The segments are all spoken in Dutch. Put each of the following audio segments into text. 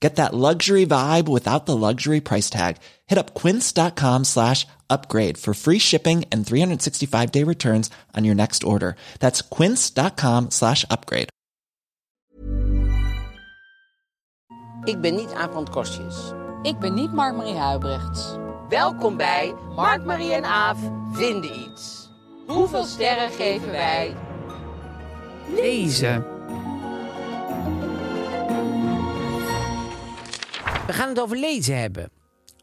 Get that luxury vibe without the luxury price tag. Hit up quince.com slash upgrade for free shipping and 365-day returns on your next order. That's quince.com slash upgrade. Ik ben niet Aaf van Kostjes. Ik ben niet Mark-Marie Huibrechts. Welkom bij Mark, Marie en Aaf vinden iets. Hoeveel sterren geven wij? Lezen. We gaan het over lezen hebben.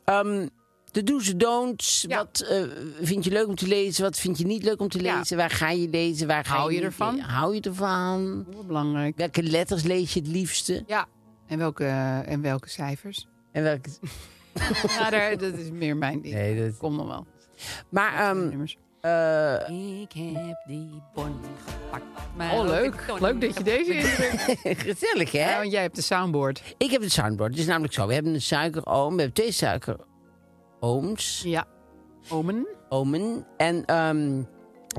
Ehm, de do's en don'ts. Ja. Wat eh, vind je leuk om te lezen? Wat vind je niet leuk om te Ja. lezen? Waar ga je lezen? Waar ga Hou je ervan? lezen? Hou je ervan? Heel belangrijk. Welke letters lees je het liefste? Ja. En welke, en welke cijfers? En welke... ja, daar, dat is meer mijn ding. Nee, dat- Komt nog wel. Maar ehm, Eh, Ik heb die bon gepakt. Oh, leuk. Leuk dat je deze indrukt. gezellig hè? Ja, want jij hebt de soundboard. Ik heb een soundboard. Het is namelijk zo. We hebben een suikeroom. We hebben twee suikerooms. Ja. Omen. Omen. En ehm,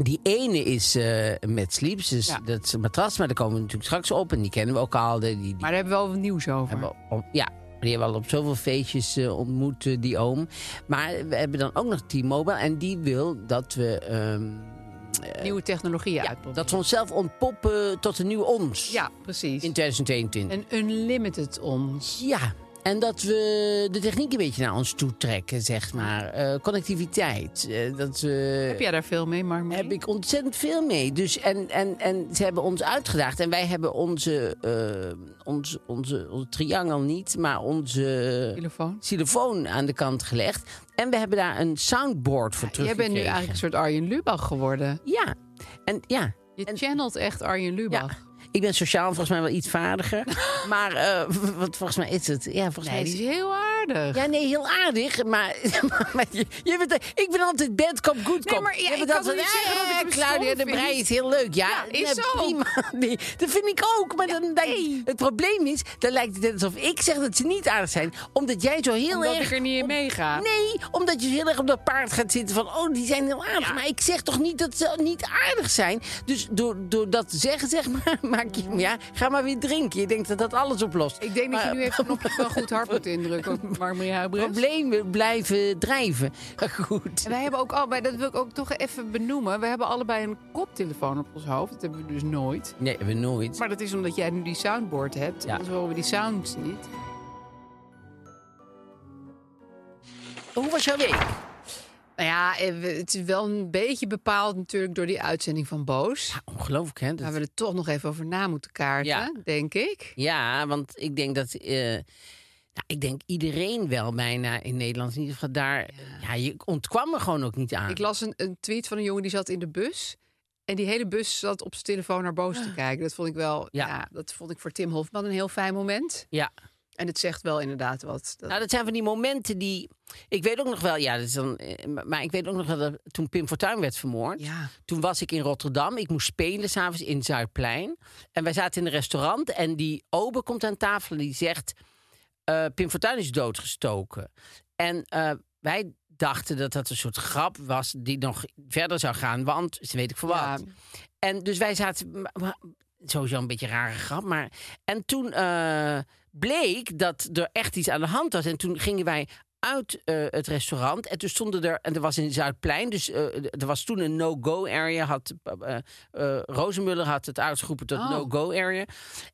die ene is eh, met sleeps. Dus Ja. dat is een matras. Maar daar komen we natuurlijk straks op. En die kennen we ook al. Die, die, Maar daar hebben we wel wat nieuws over. hebben we ja, die hebben we al op zoveel feestjes eh, ontmoet, eh, die oom. Maar we hebben dan ook nog T-Mobile. En die wil dat we... ehm, Nieuwe technologieën ja, uitproberen. dat we onszelf ontpoppen tot een nieuwe ons. Ja, precies. In 2022. Een unlimited ons. Ja, en dat we de techniek een beetje naar ons toe trekken, zeg maar. Eh, connectiviteit. eh, dat we... Heb jij daar veel mee, Mark? heb ik ontzettend veel mee. Dus, en, en, en ze hebben ons uitgedaagd. En wij hebben onze, eh, onze, onze, onze triangel niet, maar onze Telefoon. aan de kant gelegd. En we hebben daar een soundboard voor Jij bent nu eigenlijk een soort Arjen Lubach geworden. Ja, en ja. Je channelt echt Arjen Lubach. Ik ben sociaal volgens mij wel iets vaardiger. maar eh, wat volgens mij is het. Ja, volgens Nee, mij die is is heel aardig. Ja, nee, heel aardig. Maar, maar je, je bent, ik ben altijd bad cop, good cop. Nee, maar ja, je ik kan altijd, niet zeggen dat ik Claudia de Brij vind. is heel leuk. Ja, Ja, is nee, prima. Nee, dat vind ik ook. Maar dan lijkt, het probleem is, dan lijkt het alsof ik zeg dat ze niet aardig zijn. Omdat jij zo heel Omdat erg... ik er niet in meega. Nee, omdat je heel erg op dat paard gaat zitten van... oh, die zijn heel aardig. Maar ik zeg toch niet dat ze niet aardig zijn? Dus door, door dat te zeggen, zeg maar, maak je... Ja, ga maar weer drinken. Je denkt dat dat alles oplost. Ik denk dat je nu even een knopje van goed hart moet indrukken. Huibrechts. Problemen blijven drijven. Goed. En wij hebben ook allebei, dat wil ik ook toch even benoemen. We hebben allebei een koptelefoon op ons hoofd. Dat hebben we dus nooit. Nee, we nooit. Maar dat is omdat jij nu die soundboard hebt. Ja. Anders horen we die sounds niet. Hoe was jouw week? Nou ja, eh, het is wel een beetje bepaald natuurlijk door die uitzending van Boos. Ongelooflijk, hè? Dat- Waar we er toch nog even over na moeten kaarten, Ja. denk ik. Ja, want ik denk dat... eh, nou, ik denk iedereen wel bijna in Nederland in ieder geval daar... Ja, je ontkwam er gewoon ook niet aan. Ik las een, een tweet van een jongen die zat in de bus. En die hele bus zat op zijn telefoon naar Boos te kijken. Dat vond ik wel, ja. Ja. dat vond ik voor Tim Hofman een heel fijn moment. Ja. En het zegt wel inderdaad wat. Dat, Nou, dat zijn van die momenten die... Ik weet ook nog wel, ja, dat is dan... eh, Maar ik weet ook nog wel dat toen Pim Fortuyn werd vermoord... ja. Toen was ik in Rotterdam. Ik moest spelen s'avonds in Zuidplein. En wij zaten in een restaurant. En die ober komt aan tafel en die zegt... eh, Pim Fortuyn is doodgestoken. En eh, wij dachten dat dat een soort grap was... die nog verder zou gaan. Want, ze weet ik voor Ja. wat. En dus wij zaten... Sowieso een beetje een rare grap. Maar... En toen bleek dat er echt iets aan de hand was. En toen gingen wij uit eh, het restaurant. En toen stonden er, en er was in Zuidplein, dus eh, er was toen een no-go area. Had, eh eh, Rozenmuller had het uitgeroepen tot Oh. no-go area.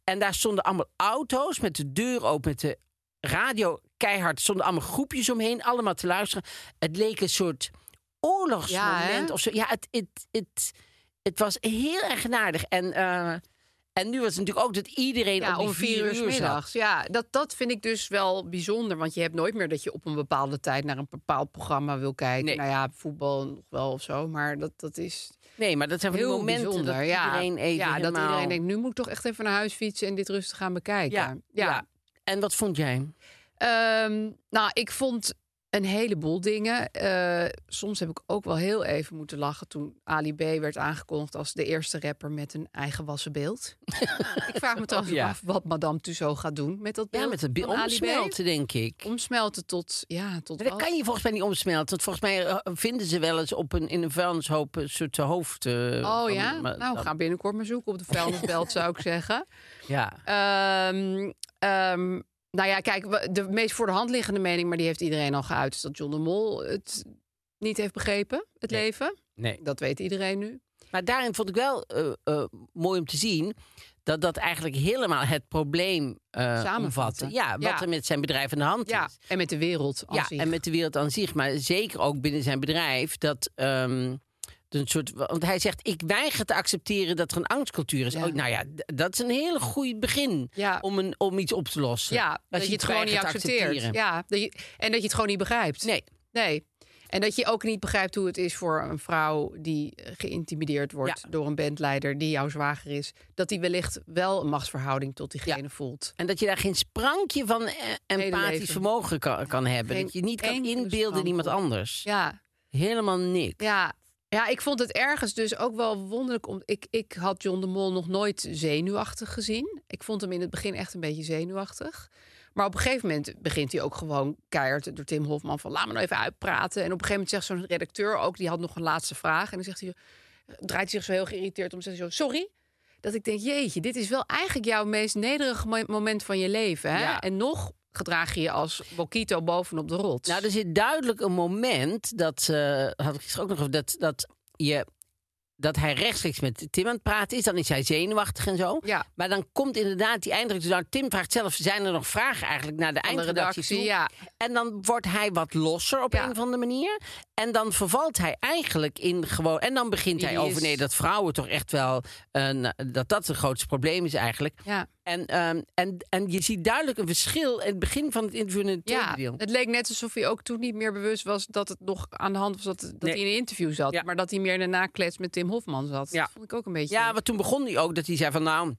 En daar stonden allemaal auto's met de deur open, met de radio keihard. Stonden allemaal groepjes omheen, allemaal te luisteren. Het leek een soort oorlogsmoment Ja, of zo. Ja, het, het, het, het was heel erg genadig. En, en nu was het natuurlijk ook dat iedereen Ja, om vier uur middags. Ja, dat, dat vind ik dus wel bijzonder. Want je hebt nooit meer dat je op een bepaalde tijd naar een bepaald programma wil kijken. Nee. Nou ja, voetbal nog wel of zo. Maar dat, dat is Nee, maar dat zijn heel momenten bijzonder. dat ja, iedereen even ja, dat iedereen denkt, nu moet ik toch echt even naar huis fietsen en dit rustig gaan bekijken. Ja, ja. En wat vond jij? Ehm, nou, ik vond een heleboel dingen. Eh, soms heb ik ook wel heel even moeten lachen toen Ali B werd aangekondigd als de eerste rapper met een eigen wassen beeld. ik vraag me trouwens ja. af wat Madame Tussauds gaat doen met dat beeld. Ja, met het be- van Ali B. omsmelten, denk ik. Omsmelten tot, ja, tot dat kan je volgens mij niet omsmelten. Want volgens mij eh, vinden ze wel eens op een, in een vuilnishoop een soort hoofd. eh, Oh van- ja? maar nou, dat- ga binnenkort maar zoeken op de vuilnisbelt, zou ik zeggen. Ja. Ehm, nou ja, kijk, de meest voor de hand liggende mening, maar die heeft iedereen al geuit, is dat John de Mol het niet heeft begrepen, het Nee. leven. Nee. Dat weet iedereen nu. Maar daarin vond ik wel eh, eh, mooi om te zien dat dat eigenlijk helemaal het probleem eh Samenvatten. Ja, wat Ja. er met zijn bedrijf aan de hand Ja, is. en met de wereld als Ja, zich. en met de wereld aan zich, maar zeker ook binnen zijn bedrijf. Dat ehm, een soort, want hij zegt: Ik weiger te accepteren dat er een angstcultuur is. Ja. Oh, nou ja, dat is een heel goed begin Ja. om, een, om iets op te lossen. ja, dat je het gewoon niet accepteert. accepteren. Ja, dat je, en dat je het gewoon niet begrijpt. Nee, Nee. En dat je ook niet begrijpt hoe het is voor een vrouw die geïntimideerd wordt Ja. door een bandleider die jouw zwager is. Dat die wellicht wel een machtsverhouding tot diegene voelt. En dat je daar geen sprankje van eh, empathisch vermogen kan, kan hebben. Geen dat je niet kan inbeelden in iemand anders. Ja, Helemaal niks. Ja, ja, ik vond het ergens dus ook wel wonderlijk. Om, ik, ik had John de Mol nog nooit zenuwachtig gezien. Ik vond hem in het begin echt een beetje zenuwachtig. Maar op een gegeven moment begint hij ook gewoon keihard door Tim Hofman van laat me nou even uitpraten. En op een gegeven moment zegt zo'n redacteur ook, die had nog een laatste vraag. En dan zegt hij, draait hij zich zo heel geïrriteerd om, zegt hij zo, sorry. Dat ik denk, jeetje, dit is wel eigenlijk jouw meest nederige mo- moment van je leven. Hè? Ja. En nog gedraag je je als Bokito bovenop de rots. Nou, er zit duidelijk een moment dat, eh had ik ook nog over, dat, dat je dat hij rechtstreeks met Tim aan het praten is. Dan is hij zenuwachtig en zo. Ja. Maar dan komt inderdaad die eindredacteur. Nou, Tim vraagt zelf, zijn er nog vragen eigenlijk naar de eindredactie redactie, toe? ja. En dan wordt hij wat losser op Ja. een of andere manier. En dan vervalt hij eigenlijk in gewoon... En dan begint hij over, is. nee, dat vrouwen toch echt wel... een dat dat het grootste probleem is eigenlijk. ja. En, ehm, en, en je ziet duidelijk een verschil in het begin van het interview en het tweede Ja, deel. het leek net alsof hij ook toen niet meer bewust was dat het nog aan de hand was dat, dat Nee. hij in een interview zat. Ja. Maar dat hij meer in een naklets met Tim Hofman zat. Ja. Dat vond ik ook een beetje. Ja, want toen begon hij ook dat hij zei van nou,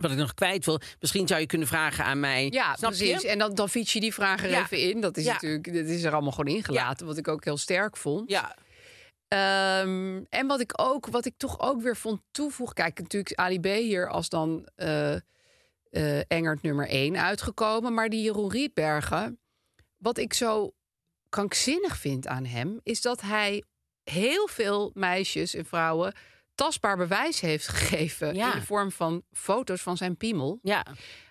wat ik nog kwijt wil, misschien zou je kunnen vragen aan mij. Ja, Snap precies. Je? En dan, dan fiets je die vraag er Ja. even in. Dat is natuurlijk, dat is er allemaal gewoon ingelaten. Wat ik ook heel sterk vond. Ja, Ehm, en wat ik ook, wat ik toch ook weer vond toevoegen. Kijk, natuurlijk Ali B hier als dan eh eh, Engert nummer 1 uitgekomen. Maar die Jeroen Rietbergen, wat ik zo krankzinnig vind aan hem, is dat hij heel veel meisjes en vrouwen tastbaar bewijs heeft gegeven Ja. in de vorm van foto's van zijn piemel. ja.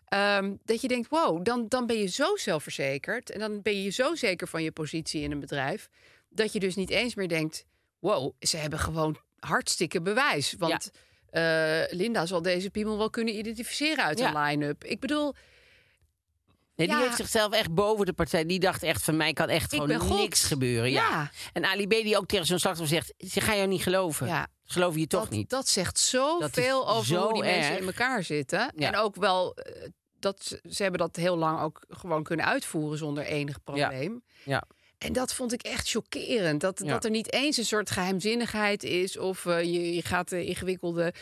Ehm, dat je denkt, wow, dan, dan ben je zo zelfverzekerd. En dan ben je zo zeker van je positie in een bedrijf. Dat je dus niet eens meer denkt, wow, ze hebben gewoon hartstikke bewijs. Want eh, Linda zal deze piemel wel kunnen identificeren uit Ja. een line-up. Ik bedoel, Nee, die heeft zichzelf echt boven de partij. Die dacht echt van mij kan echt Ik gewoon niks gebeuren. Ja. Ja. En Ali B die ook tegen zo'n slachtoffer zegt, ze ga jou niet geloven. ja, Geloof je toch dat, niet? dat zegt zoveel over zo hoe die mensen in elkaar zitten. Ja. En ook wel, eh, dat, ze- ze hebben dat heel lang ook gewoon kunnen uitvoeren zonder enig probleem. Ja. En dat vond ik echt chockerend. Dat, Ja. dat er niet eens een soort geheimzinnigheid is. Of eh, je, je gaat de ingewikkelde,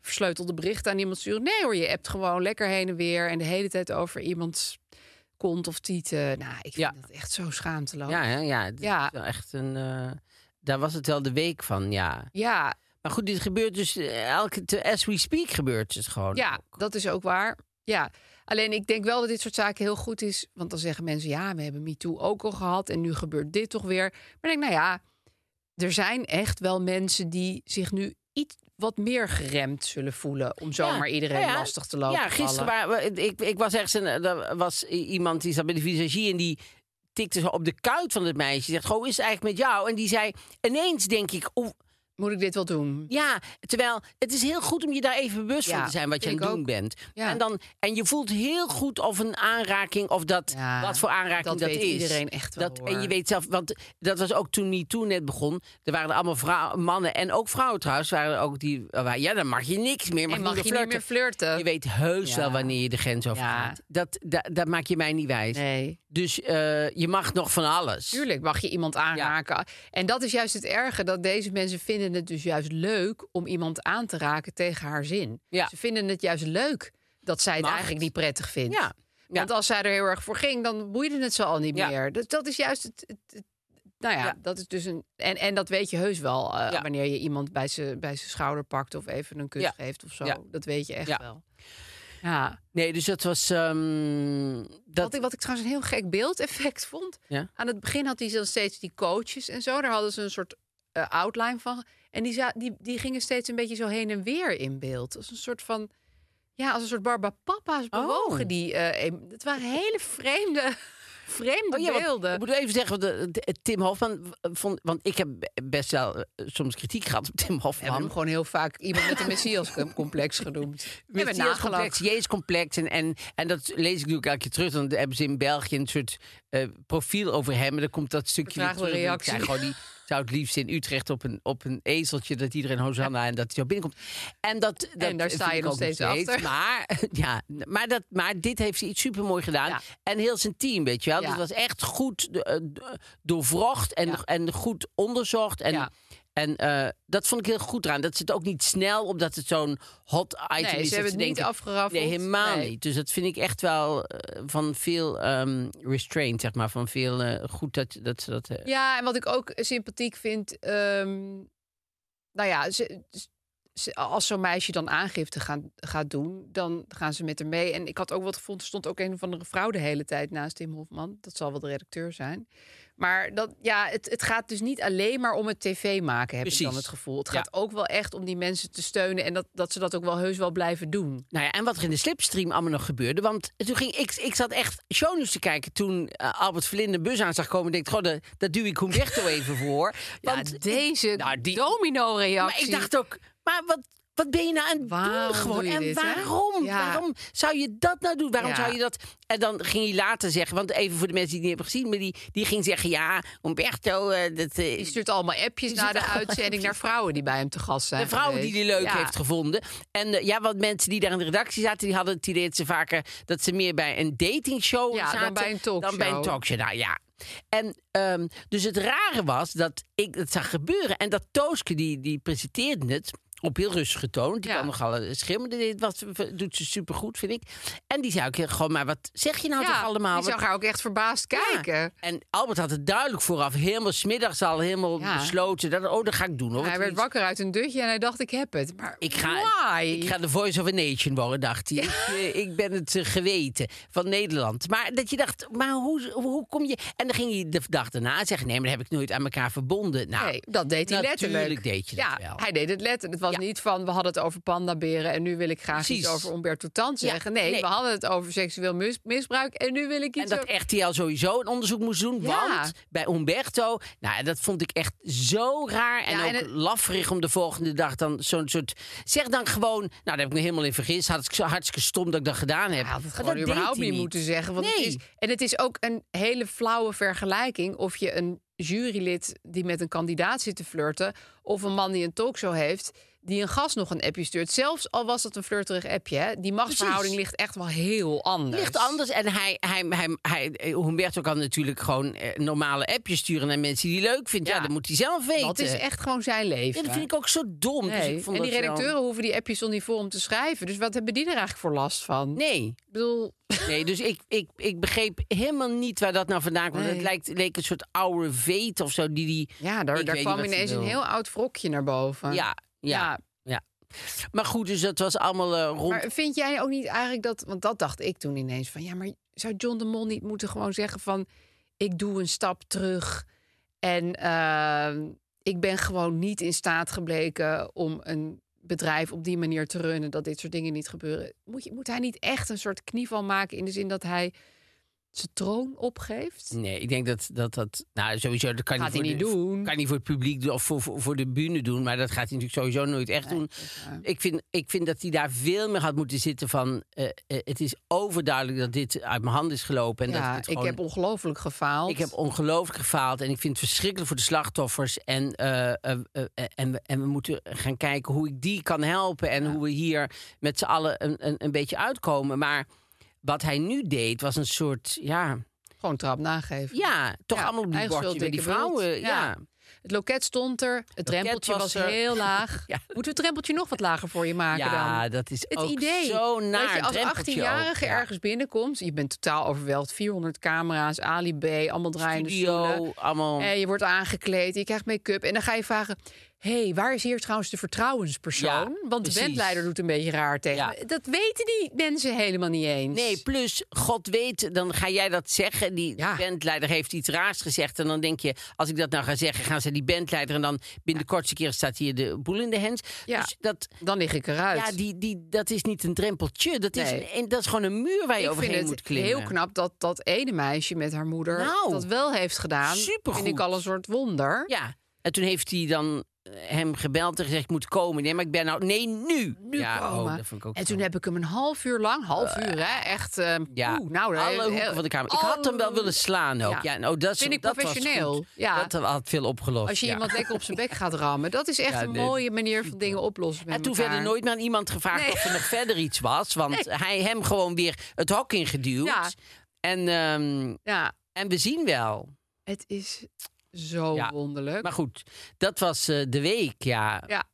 versleutelde berichten aan iemand sturen. Nee hoor, je hebt gewoon lekker heen en weer. En de hele tijd over iemands kont of tieten. Nou, ik vind Ja. dat echt zo schaamteloos. Ja, ja, Ja. is wel echt een. eh, daar was het wel de week van, ja. ja, Maar goed, dit gebeurt dus eh, elke as we speak gebeurt het gewoon. Ja, dat is ook waar. Ja, alleen ik denk wel dat dit soort zaken heel goed is. Want dan zeggen mensen, ja, we hebben MeToo ook al gehad en nu gebeurt dit toch weer. Maar ik denk, nou ja, er zijn echt wel mensen die zich nu iets wat meer geremd zullen voelen om zomaar iedereen nou ja. lastig te lopen. Ja, gisteren waren we, ik, ik was ergens en er was iemand die zat bij de visagie en die tikte zo op de kuit van het meisje. Die zegt, goh, is het eigenlijk met jou? En die zei, ineens denk ik, oh, Moet ik dit wel doen? Ja, terwijl het is heel goed om je daar even bewust Ja, van te zijn wat je aan het doen ook. bent. Ja. En, dan, en je voelt heel goed of een aanraking, of dat, Ja, wat voor aanraking dat dat, weet is. iedereen echt wel, Dat, en je weet zelf, want dat was ook toen Me Too net begon. Er waren er allemaal vrouw, mannen en ook vrouwen trouwens. Waren er ook die, waar- ja, dan mag je niks meer. Mag, En mag niet je meer niet meer flirten. Je weet heus wel wanneer je de grens over Ja. gaat. Dat, dat, dat maak je mij niet wijs. Nee. Dus eh, je mag nog van alles. Tuurlijk mag je iemand aanraken. En dat is juist het erge, dat deze mensen vinden het dus juist leuk om iemand aan te raken tegen haar zin. Ja. Ze vinden het juist leuk dat zij het Macht. eigenlijk niet prettig vindt. Ja. Ja. Want als zij er heel erg voor ging, dan boeide het ze al niet Ja. meer. Dus dat is juist het. het- het- nou ja, Ja. dat is dus een. En, en dat weet je heus wel eh, wanneer je iemand bij zijn bij zijn schouder pakt of even een kus geeft of zo. Dat weet je echt wel. Ja. Nee, dus dat was... ehm, dat, Wat, ik, wat ik trouwens een heel gek beeldeffect vond. Ja? Aan het begin had hij dan steeds die coaches en zo. Daar hadden ze een soort eh, outline van. En die, die, die gingen steeds een beetje zo heen en weer in beeld. Als een soort van. Ja, als een soort Barbapapa's bewogen. Oh. Die, eh, em- het waren hele vreemde, vreemde Oh ja, beelden. ik moet even zeggen, want, de- de- Tim Hofman vond, want ik heb best wel eh, soms kritiek gehad op Tim We hebben Hofman. hem gewoon heel vaak iemand met een Messias-complex genoemd. We hebben Met nagelachen. complex, Jezus complex. En, en, en dat lees ik natuurlijk elke keer terug. Dan hebben ze in België een soort eh, profiel over hem. En dan komt dat stukje weer terug. Ik reactie. zei gewoon, die zou het liefst in Utrecht op een, op een ezeltje... dat iedereen Hosanna en dat hij zo binnenkomt. En, dat, dat En daar sta je nog steeds achter. Maar, ja, maar, dat, maar dit heeft hij iets supermooi gedaan. Ja. En heel zijn team, weet je wel. Ja. Dat was echt goed eh, doorvrocht en, en goed onderzocht. En. En eh, dat vond ik heel goed eraan. Dat ze het ook niet snel, omdat het zo'n hot item Nee, is. ze hebben het niet afgeraffeld. Nee, helemaal Nee. niet. Dus dat vind ik echt wel eh, van veel ehm restraint, zeg maar. Van veel eh, goed dat, dat ze dat... Ja, en wat ik ook sympathiek vind. ehm, nou ja, ze, ze- als zo'n meisje dan aangifte gaan, gaat doen, dan gaan ze met haar mee. En ik had ook wat gevonden, er stond ook een of andere vrouw de hele tijd naast Tim Hofman. Dat zal wel de redacteur zijn. Maar dat, ja, het, het gaat dus niet alleen maar om het tv maken, heb ik dan het gevoel. Het Ja. gaat ook wel echt om die mensen te steunen en dat, dat ze dat ook wel heus wel blijven doen. Nou ja, en wat er in de slipstream allemaal nog gebeurde. Want toen ging ik, ik zat echt shownieuws te kijken toen eh, Albert Verlinde de bus aan zag komen. En ik dacht, goh, dat, dat duw ik Humberto even voor. Ja, Want deze nou, die- domino-reactie. Maar ik dacht ook, maar wat, wat ben je nou aan het Waarom doen gewoon? doe je en dit, waarom? Ja. Waarom zou je dat nou doen? Waarom Ja. zou je dat... En dan ging hij later zeggen, want even voor de mensen die het niet hebben gezien... maar die, die ging zeggen, ja, Umberto... eh, dat, eh, Die stuurt allemaal appjes na de uitzending naar vrouwen die bij hem te gast zijn. de vrouwen die hij leuk Ja. heeft gevonden. En eh, ja, wat mensen die daar in de redactie zaten... die hadden het idee dat ze vaker... dat ze meer bij een datingshow Ja, dan zaten... bij een talkshow. Dan bij een talkshow, nou ja. En dus dus het rare was dat ik het zag gebeuren. En dat Tooske, die, die presenteerde het... op heel rustige toon. Die Ja. kan nogal eh, schimmeren. Dit was, doet ze supergoed, vind ik. En die zei ook gewoon, maar wat zeg je nou Ja, toch allemaal? die zag haar ook echt verbaasd Ja. kijken. En Albert had het duidelijk vooraf, helemaal smiddags al helemaal Ja. besloten. Dat, oh, dat ga ik doen. Hoor. hij werd iets- wakker uit een dutje en hij dacht, ik heb het. Maar Ik ga, why? ik ga de voice of a nation worden, dacht hij. Ik, eh, ik ben het eh, geweten van Nederland. Maar dat je dacht, maar hoe, hoe kom je... En dan ging hij de dag daarna zeggen... nee, maar dat heb ik nooit aan elkaar verbonden. Nou, Nee, dat deed hij natuurlijk letterlijk. deed je dat ja, wel. hij deed het letterlijk. Het was Ja. niet van, we hadden het over pandaberen... en nu wil ik graag Precies. iets over Umberto Tan Ja, zeggen. Nee, nee. we hadden het over seksueel mis- misbruik... en nu wil ik En iets dat over... RTL sowieso een onderzoek moest doen. Ja. Want bij Umberto, nou, dat vond ik echt zo raar. En ook en het- om de volgende dag dan zo'n soort... Zeg dan gewoon, nou, daar heb ik me helemaal in vergist. Had ik zo hartstikke stom dat ik dat gedaan heb. Had het gewoon dat überhaupt niet moeten zeggen. Want het Nee. is, en het is ook een hele flauwe vergelijking... of je een jurylid die met een kandidaat zit te flirten... of een man die een talkshow heeft... die een gast nog een appje stuurt. Zelfs al was dat een flirterig appje. Hè? Die machtsverhouding ligt echt wel heel anders. ligt anders. En hij, hij, hij, hij, eh, Humberto kan natuurlijk gewoon eh, normale appjes sturen naar mensen die hij leuk vindt. Ja, Ja. dat moet hij zelf weten. Dat is echt gewoon zijn leven. Ja, dat vind ik ook zo dom. Dus Nee. ik vond en die wel- redacteuren hoeven die appjes niet voor om te schrijven. Dus wat hebben die er eigenlijk voor last van? Nee, Ik bedoel, nee, dus ik, ik, ik begreep helemaal niet waar dat nou vandaan kwam. Nee. Het lijkt, leek een soort oude veet of zo. Die, die, ja, daar, daar kwam ineens een heel oud wrokje naar boven. ja, ja, ja, Maar goed, dus dat was allemaal eh, rond. Maar vind jij ook niet eigenlijk dat... Want dat dacht ik toen ineens van... Ja, maar zou John de Mol niet moeten gewoon zeggen van... Ik doe een stap terug. En eh, ik ben gewoon niet in staat gebleken om een bedrijf op die manier te runnen. Dat dit soort dingen niet gebeuren. Moet, je, moet hij niet echt een soort knieval maken in de zin dat hij zijn troon opgeeft? Nee, ik denk dat dat... dat nou, sowieso, dat kan Gaat hij niet de- doen. Kan hij voor het publiek doen of voor, voor, voor de bühne doen. Maar dat gaat hij natuurlijk sowieso nooit echt doen. Ik vind, ik vind dat hij daar veel meer had moeten zitten van... eh, eh, het is overduidelijk dat dit uit mijn hand is gelopen. En dat ja, ik gewoon- heb ongelooflijk gefaald. Ik heb ongelooflijk gefaald en ik vind het verschrikkelijk voor de slachtoffers. En, eh, en, we, en we moeten gaan kijken hoe ik die kan helpen. En hoe we hier met z'n allen een, een, een beetje uitkomen. Maar wat hij nu deed was een soort, ja, Gewoon trap nageven. ja toch Ja, allemaal op die bordje bij die vrouwen. Ja. Ja. Het loket stond er. Het drempeltje was was, er. heel laag. Ja. Moeten we het drempeltje nog wat lager voor je maken Ja, dan? dat is Het ook idee zo naar dat je als drempeltje 18-jarige ook, ja. ergens binnenkomt. Je bent totaal overweldigd. 400 camera's, Ali B, allemaal draaiende stoelen. Studio, allemaal... En je wordt aangekleed, je krijgt make-up. En dan ga je vragen... Hé, hey, waar is hier trouwens de vertrouwenspersoon? Ja, Want de bandleider doet een beetje raar tegen Ja. Dat weten die mensen helemaal niet eens. Nee, plus, God weet, dan ga jij dat zeggen. Die Ja. bandleider heeft iets raars gezegd. En dan denk je, als ik dat nou ga zeggen, gaan ze die bandleider... en dan binnen de kortste keer staat hier de boel in de hens. Ja. Dus dat, Dan lig ik eruit. ja, die, die, dat is niet een drempeltje. Dat is, een, dat is gewoon een muur waar je ik overheen vind moet het klimmen. heel knap dat dat ene meisje met haar moeder Nou, dat wel heeft gedaan. supergoed. Vind ik al een soort wonder. Ja, en toen heeft hij dan hem gebeld en gezegd, ik moet komen. Nee, maar ik ben nou... Nee, nu! Nu ja, komen. Oh, dat vond ik ook en toen zo. heb ik hem een half uur lang, half uur hè, echt. eh, Ja, oeh, nou, alle eh, hoeken van de kamer. Ik had hem wel alle- willen slaan ook. Ja, Ja. nou, dat, Vind ik dat professioneel. Ja. Dat had veel opgelost. Als je ja. iemand lekker op zijn bek gaat rammen, dat is echt Ja, een nee, mooie manier van dingen oplossen. En toen elkaar. verder nooit meer aan iemand gevraagd Nee. of er nog verder iets was. Want hij hem gewoon weer het hok ingeduwd. Ja. En, ehm, Ja, en we zien wel. het is zo Ja. wonderlijk. Maar goed, dat was eh, de week, ja. Ja.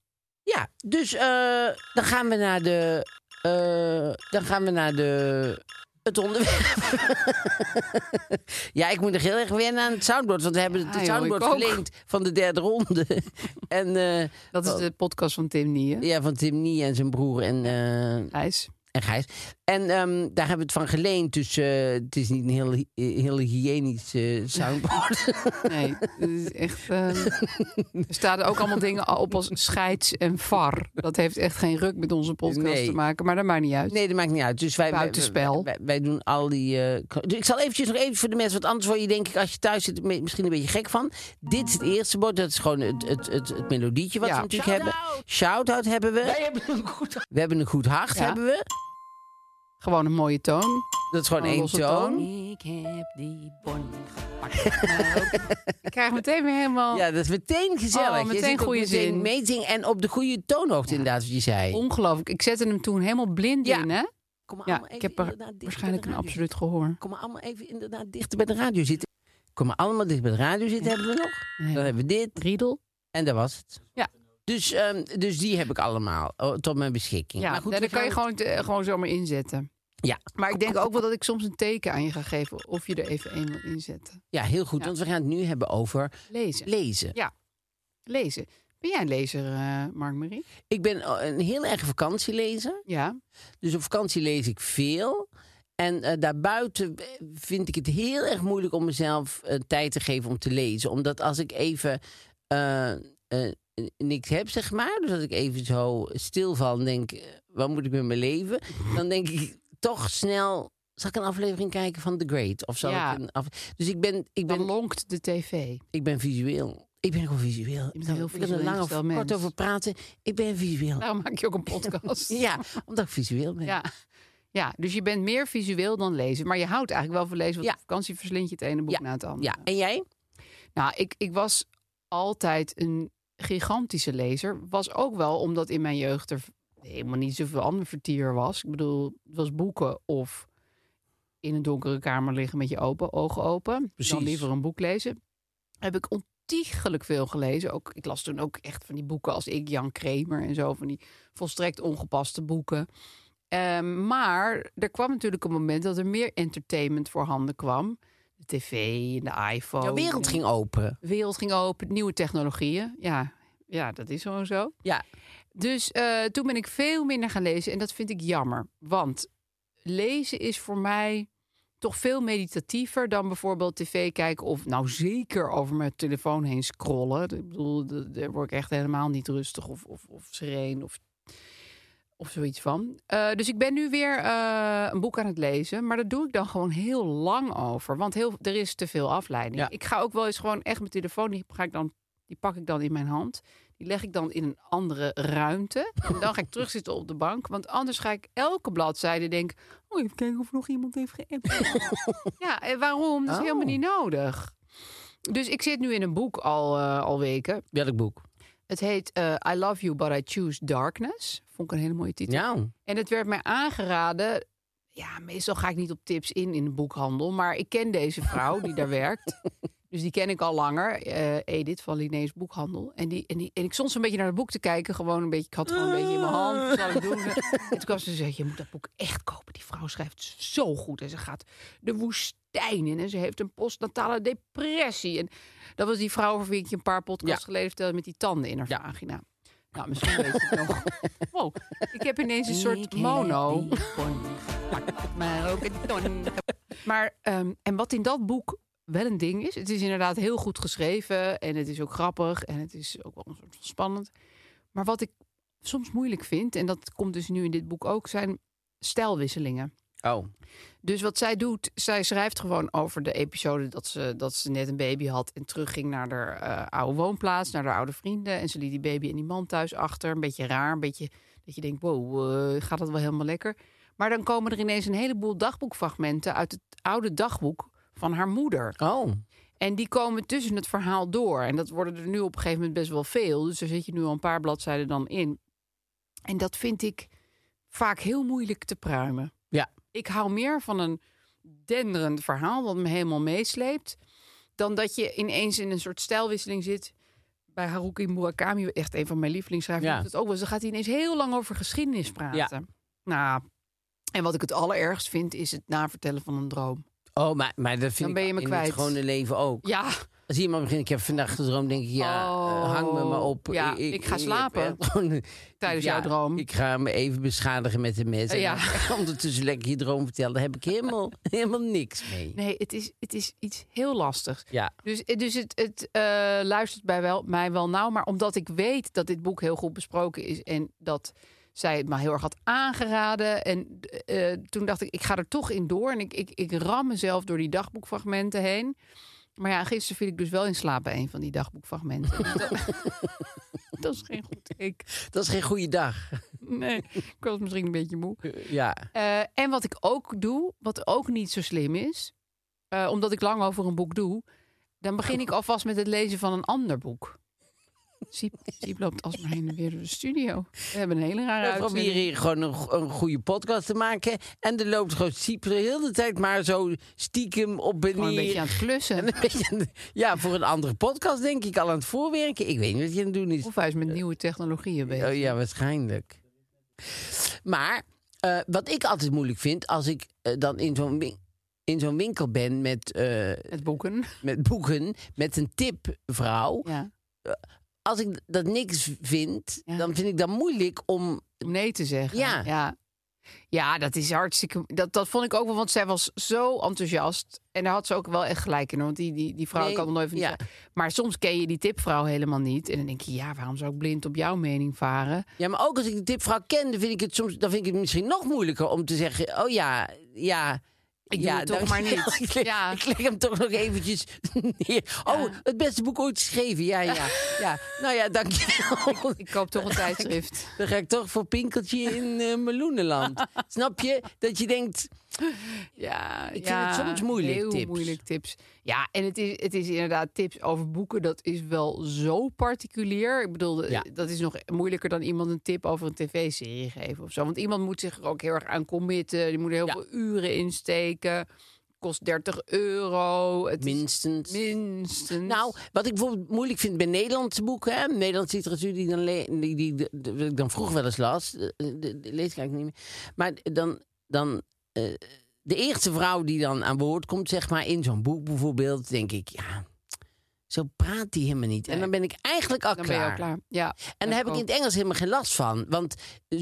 Ja, dus eh, dan gaan we naar de... eh, dan gaan we naar de... Het onderwerp. ja, ik moet nog heel erg wennen aan het soundboard. Want we hebben Ja, het joh, soundboard geleend van de derde ronde. en dat is de podcast van Tim Nieën. ja, van Tim Nie en zijn broer en, Gijs. en Gijs. En ehm, daar hebben we het van geleend. Dus eh, het is niet een heel, heel hygiënisch eh, soundboard. Nee, het is echt. eh, er staan ook allemaal dingen op als scheids en var. Dat heeft echt geen ruk met onze podcast Nee. te maken, maar dat maakt niet uit. Nee, dat maakt niet uit. Dus wij, Buitenspel. wij, wij doen al die. eh, dus ik zal eventjes nog even voor de mensen, want anders word je denk ik als je thuis zit misschien een beetje gek van. Dit is het eerste bord. Dat is gewoon het, het, het, het melodietje wat Ja. we natuurlijk hebben. Shout-out hebben we. Wij hebben een goed hart. We hebben een goed hart, Ja. hebben we. Gewoon een mooie toon. Dat is gewoon één toon. toon. Ik heb die bon gepakt. Ik krijg meteen weer helemaal Ja, dat is meteen gezellig. Oh, meteen goede zin. meezingen en op de goede toonhoogte, inderdaad, wat je zei. ongelooflijk. Ik zette hem toen helemaal blind Ja. in, hè? Kom maar Ja, allemaal ik even heb er dichter waarschijnlijk bij een de radio. absoluut gehoor. Kom maar allemaal even inderdaad dichter bij de radio zitten. Kom maar allemaal dicht bij de radio zitten, hebben we nog. Nee. Dan hebben we dit. Riedel. En dat was het. Ja. Dus, ehm, dus die heb ik allemaal oh, tot mijn beschikking. Ja, maar goed, dan kan je gewoon, te- gewoon zomaar inzetten. Ja. Maar ik denk ook wel dat ik soms een teken aan je ga geven of je er even een wil inzetten. Ja, heel goed. Ja. Want we gaan het nu hebben over Lezen. lezen. Lezen. Ben jij een lezer, eh Mark-Marie? Ik ben eh, een heel erg vakantielezer. Ja. Dus op vakantie lees ik veel. En eh, daarbuiten eh, vind ik het heel erg moeilijk om mezelf eh, tijd te geven om te lezen. Omdat als ik even eh, eh, niks heb, zeg maar. Dus dat ik even zo stilval en denk, eh, wat moet ik met mijn leven? Dan denk ik toch snel, zal ik een aflevering kijken van The Great? Of zal Ja. ik een af... Dus ik ben, ik Dan ben, lonkt de tv. ik ben visueel. Ik ben gewoon visueel. Ik een heel kan er visueel lang of kort over praten. Ik ben visueel. Daarom maak je ook een podcast. Ja, omdat ik visueel ben. ja. Ja, dus je bent meer visueel dan lezen. Maar je houdt eigenlijk wel van lezen. Want Ja. op vakantie verslind je het ene boek Ja. na het andere. Ja, en jij? Nou, ik, ik was altijd een gigantische lezer. Was ook wel omdat in mijn jeugd er helemaal niet zoveel ander vertier was. Ik bedoel, het was boeken of in een donkere kamer liggen met je open, ogen open. Precies. Dan liever een boek lezen. Heb ik ontiegelijk veel gelezen. Ook, ik las toen ook echt van die boeken als ik, Jan Kramer en zo. Van die volstrekt ongepaste boeken. Ehm, maar er kwam natuurlijk een moment dat er meer entertainment voorhanden kwam. De tv en de iPhone. Jouw wereld en- ging open. de wereld ging open, nieuwe technologieën. Ja, ja dat is gewoon zo. Ja. Dus eh, toen ben ik veel minder gaan lezen en dat vind ik jammer. Want lezen is voor mij toch veel meditatiever dan bijvoorbeeld tv kijken of nou zeker over mijn telefoon heen scrollen. Ik bedoel, daar word ik echt helemaal niet rustig of, of, of sereen of Of zoiets van. Eh, dus ik ben nu weer eh, een boek aan het lezen. Maar dat doe ik dan gewoon heel lang over. Want heel, er is te veel afleiding. Ja. Ik ga ook wel eens gewoon echt mijn telefoon. Die, ga ik dan, die pak ik dan in mijn hand. Die leg ik dan in een andere ruimte. En dan ga ik terugzitten op de bank. Want anders ga ik elke bladzijde denken... Oh, even kijken of nog iemand heeft geappt. ja, en waarom? Dat is Oh. helemaal niet nodig. Dus ik zit nu in een boek al, eh, al weken. Welk boek? Het heet eh, I Love You, But I Choose Darkness. Vond ik een hele mooie titel. Ja. En het werd mij aangeraden. Ja, meestal ga ik niet op tips in in de boekhandel. Maar ik ken deze vrouw die daar werkt. Dus die ken ik al langer. eh, Edith van Linné's Boekhandel. En, die, en, die, en ik stond zo'n beetje naar het boek te kijken. Gewoon een beetje, ik had het gewoon een beetje in mijn hand. Wat zal ik doen? En toen kwam ze zeggen, je moet dat boek echt kopen. Die vrouw schrijft zo goed. En ze gaat de woestijn in. En ze heeft een postnatale depressie. En dat was die vrouw over wie ik je een paar podcasts Ja. geleden vertelde... met die tanden in haar Ja. vagina. Nou, misschien weet je het nog. Wow, ik heb ineens een soort mono. Maar ook een ton. Maar, ehm, en wat in dat boek wel een ding is, het is inderdaad heel goed geschreven en het is ook grappig en het is ook wel een soort van spannend. Maar wat ik soms moeilijk vind, en dat komt dus nu in dit boek ook, zijn stijlwisselingen. Oh. Dus wat zij doet, zij schrijft gewoon over de episode dat ze, dat ze net een baby had en terugging naar haar eh, oude woonplaats, naar haar oude vrienden. En ze liet die baby en die man thuis achter. Een beetje raar, een beetje dat je denkt, wow, eh, gaat dat wel helemaal lekker? Maar dan komen er ineens een heleboel dagboekfragmenten uit het oude dagboek van haar moeder. Oh. En die komen tussen het verhaal door. En dat worden er nu op een gegeven moment best wel veel. Dus daar zit je nu al een paar bladzijden dan in. En dat vind ik vaak heel moeilijk te pruimen. Ja. Ik hou meer van een denderend verhaal wat me helemaal meesleept. Dan dat je ineens in een soort stijlwisseling zit. Bij Haruki Murakami, echt een van mijn lievelingsschrijvers. Ja. Het ook wel. Dan gaat hij ineens heel lang over geschiedenis praten. Nou, en wat ik het allerergst vind, is het navertellen van een droom. Oh, maar, maar dat vind Dan ik ben je me in kwijt. het gewone leven ook. Ja, Als iemand begint, ik heb vandaag gedroomd, denk ik, ja, eh, hang me maar op. Oh, ja, ik ga slapen. heb echt gewoon- Tijdens jouw droom. Ik ga me even beschadigen met de mes. En Ja. dan ondertussen lekker je droom vertellen. Daar heb ik helemaal, helemaal niks mee. nee, het is, het is iets heel lastigs. Ja, Dus, dus het, het eh, luistert bij wel, mij wel nauw. Maar omdat ik weet dat dit boek heel goed besproken is... en dat zij het me heel erg had aangeraden... en eh, toen dacht ik, ik ga er toch in door. En ik, ik, ik ram mezelf door die dagboekfragmenten heen. Maar ja, gisteren viel ik dus wel in slaap bij een van die dagboekfragmenten. dat, is geen goed teken. dat is geen goede dag. Nee, ik was misschien een beetje moe. Ja, Eh, en wat ik ook doe, wat ook niet zo slim is, eh, omdat ik lang over een boek doe, dan begin ik alvast met het lezen van een ander boek. Siep, Siep loopt alsmaar heen en weer door de studio. We hebben een hele rare we uitzending. proberen hier gewoon een, go- een goede podcast te maken. En er loopt gewoon Siep de hele tijd maar zo stiekem op en Gewoon een neer. beetje aan het klussen. En een beetje aan de- ja, voor een andere podcast denk ik al aan het voorwerken. Ik weet niet wat je aan het doen is. Of hij is met nieuwe technologieën bezig. Oh ja, waarschijnlijk. Maar eh, wat ik altijd moeilijk vind, als ik eh, dan in zo'n win- in zo'n winkel ben met, eh, Met boeken. met boeken, met een tipvrouw. Ja. Als ik dat niks vind, Ja. dan vind ik dat moeilijk om. Om nee te zeggen. Ja. ja. Ja, dat is hartstikke. Dat, dat vond ik ook wel, want zij was zo enthousiast. En daar had ze ook wel echt gelijk in. Want die, die, die vrouw Nee, nog nooit van die ja. Maar soms ken je die tipvrouw helemaal niet. En dan denk je, ja, waarom zou ik blind op jouw mening varen? Ja, maar ook als ik de tipvrouw ken, dan vind ik het soms dan vind ik het misschien nog moeilijker om te zeggen: Oh ja, ja. Ik doe ja, het toch maar niet. Ik leg, Ja. ik leg hem toch nog eventjes neer. Oh, het beste boek ooit geschreven. Ja, ja. ja. Nou ja, dank je wel. Ik koop toch een tijdschrift. Dan ga ik toch voor Pinkeltje in eh Meloenenland. Snap je? Dat je denkt, Ja, Ik vind het soms moeilijk, Heel tips. moeilijk tips. Ja, en het is, het is inderdaad tips over boeken. Dat is wel zo particulier. Ik bedoel, Ja. dat is nog moeilijker dan iemand een tip over een tv-serie geven of zo. Want iemand moet zich er ook heel erg aan committen. Die moet er heel Ja. veel uren insteken. Kost 30 euro. Het minstens. minstens. Nou, wat ik bijvoorbeeld moeilijk vind bij Nederlandse boeken, hè, Nederlandse literatuur die, dan die, die, die, die ik dan vroeger wel eens las, lees ik eigenlijk niet meer. Maar dan, dan de eerste vrouw die dan aan woord komt, zeg maar, in zo'n boek bijvoorbeeld, denk ik, ja, zo praat hij helemaal niet. En dan ben ik eigenlijk al Dan ben je klaar. al klaar. Ja. En daar heb ik in het Engels helemaal geen last van. Want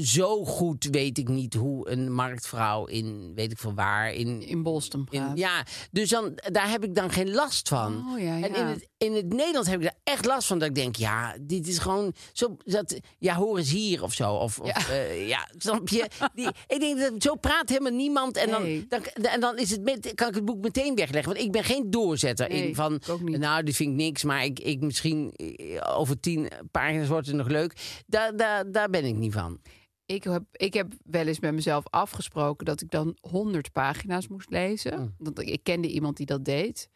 zo goed weet ik niet hoe een marktvrouw in, weet ik veel waar, in, In Boston in, ja, dus dan, daar heb ik dan geen last van. Oh, ja, En in het, in het Nederlands heb ik daar echt last van. Dat ik denk, ja, dit is gewoon zo. Dat, ja, hoor eens hier of zo. Of, Ja. of, eh, ja, snap je? Die, ik denk dat zo praat helemaal niemand. En dan, Nee. dan, en dan is het met, kan ik het boek meteen wegleggen. Want ik ben geen doorzetter Nee, in van. ik ook niet. Nou, dit vind ik niks. Maar ik, ik misschien eh, over tien pagina's wordt het nog leuk. Daar, daar, daar ben ik niet van. Ik heb, ik heb wel eens met mezelf afgesproken dat ik dan 100 pagina's moest lezen. Hm. Want ik kende iemand die dat deed.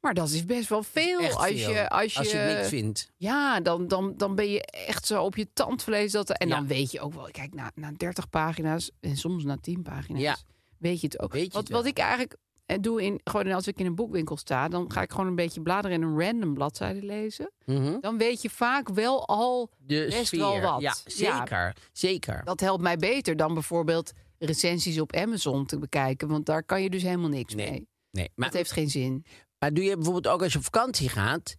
Maar dat is best wel veel. Echt als, veel. Je, als, je, Als je niks vindt. Ja, dan, dan, dan ben je echt zo op je tandvlees. Dat, en Ja. dan weet je ook wel, kijk, na, na 30 pagina's en soms na 10 pagina's, Ja. weet je het ook. Je wat, het wat ik eigenlijk eh, doe, in, gewoon als ik in een boekwinkel sta, dan ga ik gewoon een beetje bladeren en een random bladzijde lezen. Mhm. Dan weet je vaak wel al De best sfeer. wel wat. Ja, Ja. zeker. Zeker. Dat helpt mij beter dan bijvoorbeeld recensies op Amazon te bekijken. Want daar kan je dus helemaal niks Nee. mee. Nee, maar, Dat heeft geen zin. maar doe je bijvoorbeeld ook als je op vakantie gaat,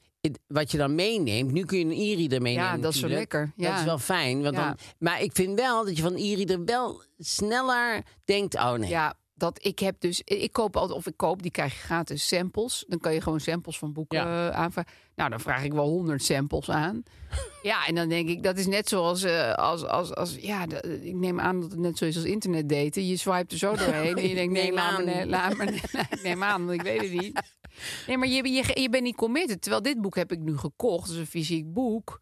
wat je dan meeneemt. Nu kun je een e-reader meenemen. Ja, dat is zo natuurlijk. lekker. Ja. Dat is wel fijn. Want Ja. dan, maar ik vind wel dat je van e-reader wel sneller denkt, oh nee. Ja, dat ik heb dus... Ik koop altijd, of ik koop, die krijg je gratis samples. Dan kan je gewoon samples van boeken Ja. eh, aanvragen. Nou, dan vraag ik wel honderd samples aan. ja, en dan denk ik, dat is net zoals... eh, als, als, als, ja, ik neem aan dat het net zo is als internet daten. Je swipe er zo doorheen en je denkt, nee, Neem laat me, aan. laat me, neem aan, want ik weet het niet. Nee, maar je, je, je bent niet committed. Terwijl dit boek heb ik nu gekocht, dus een fysiek boek.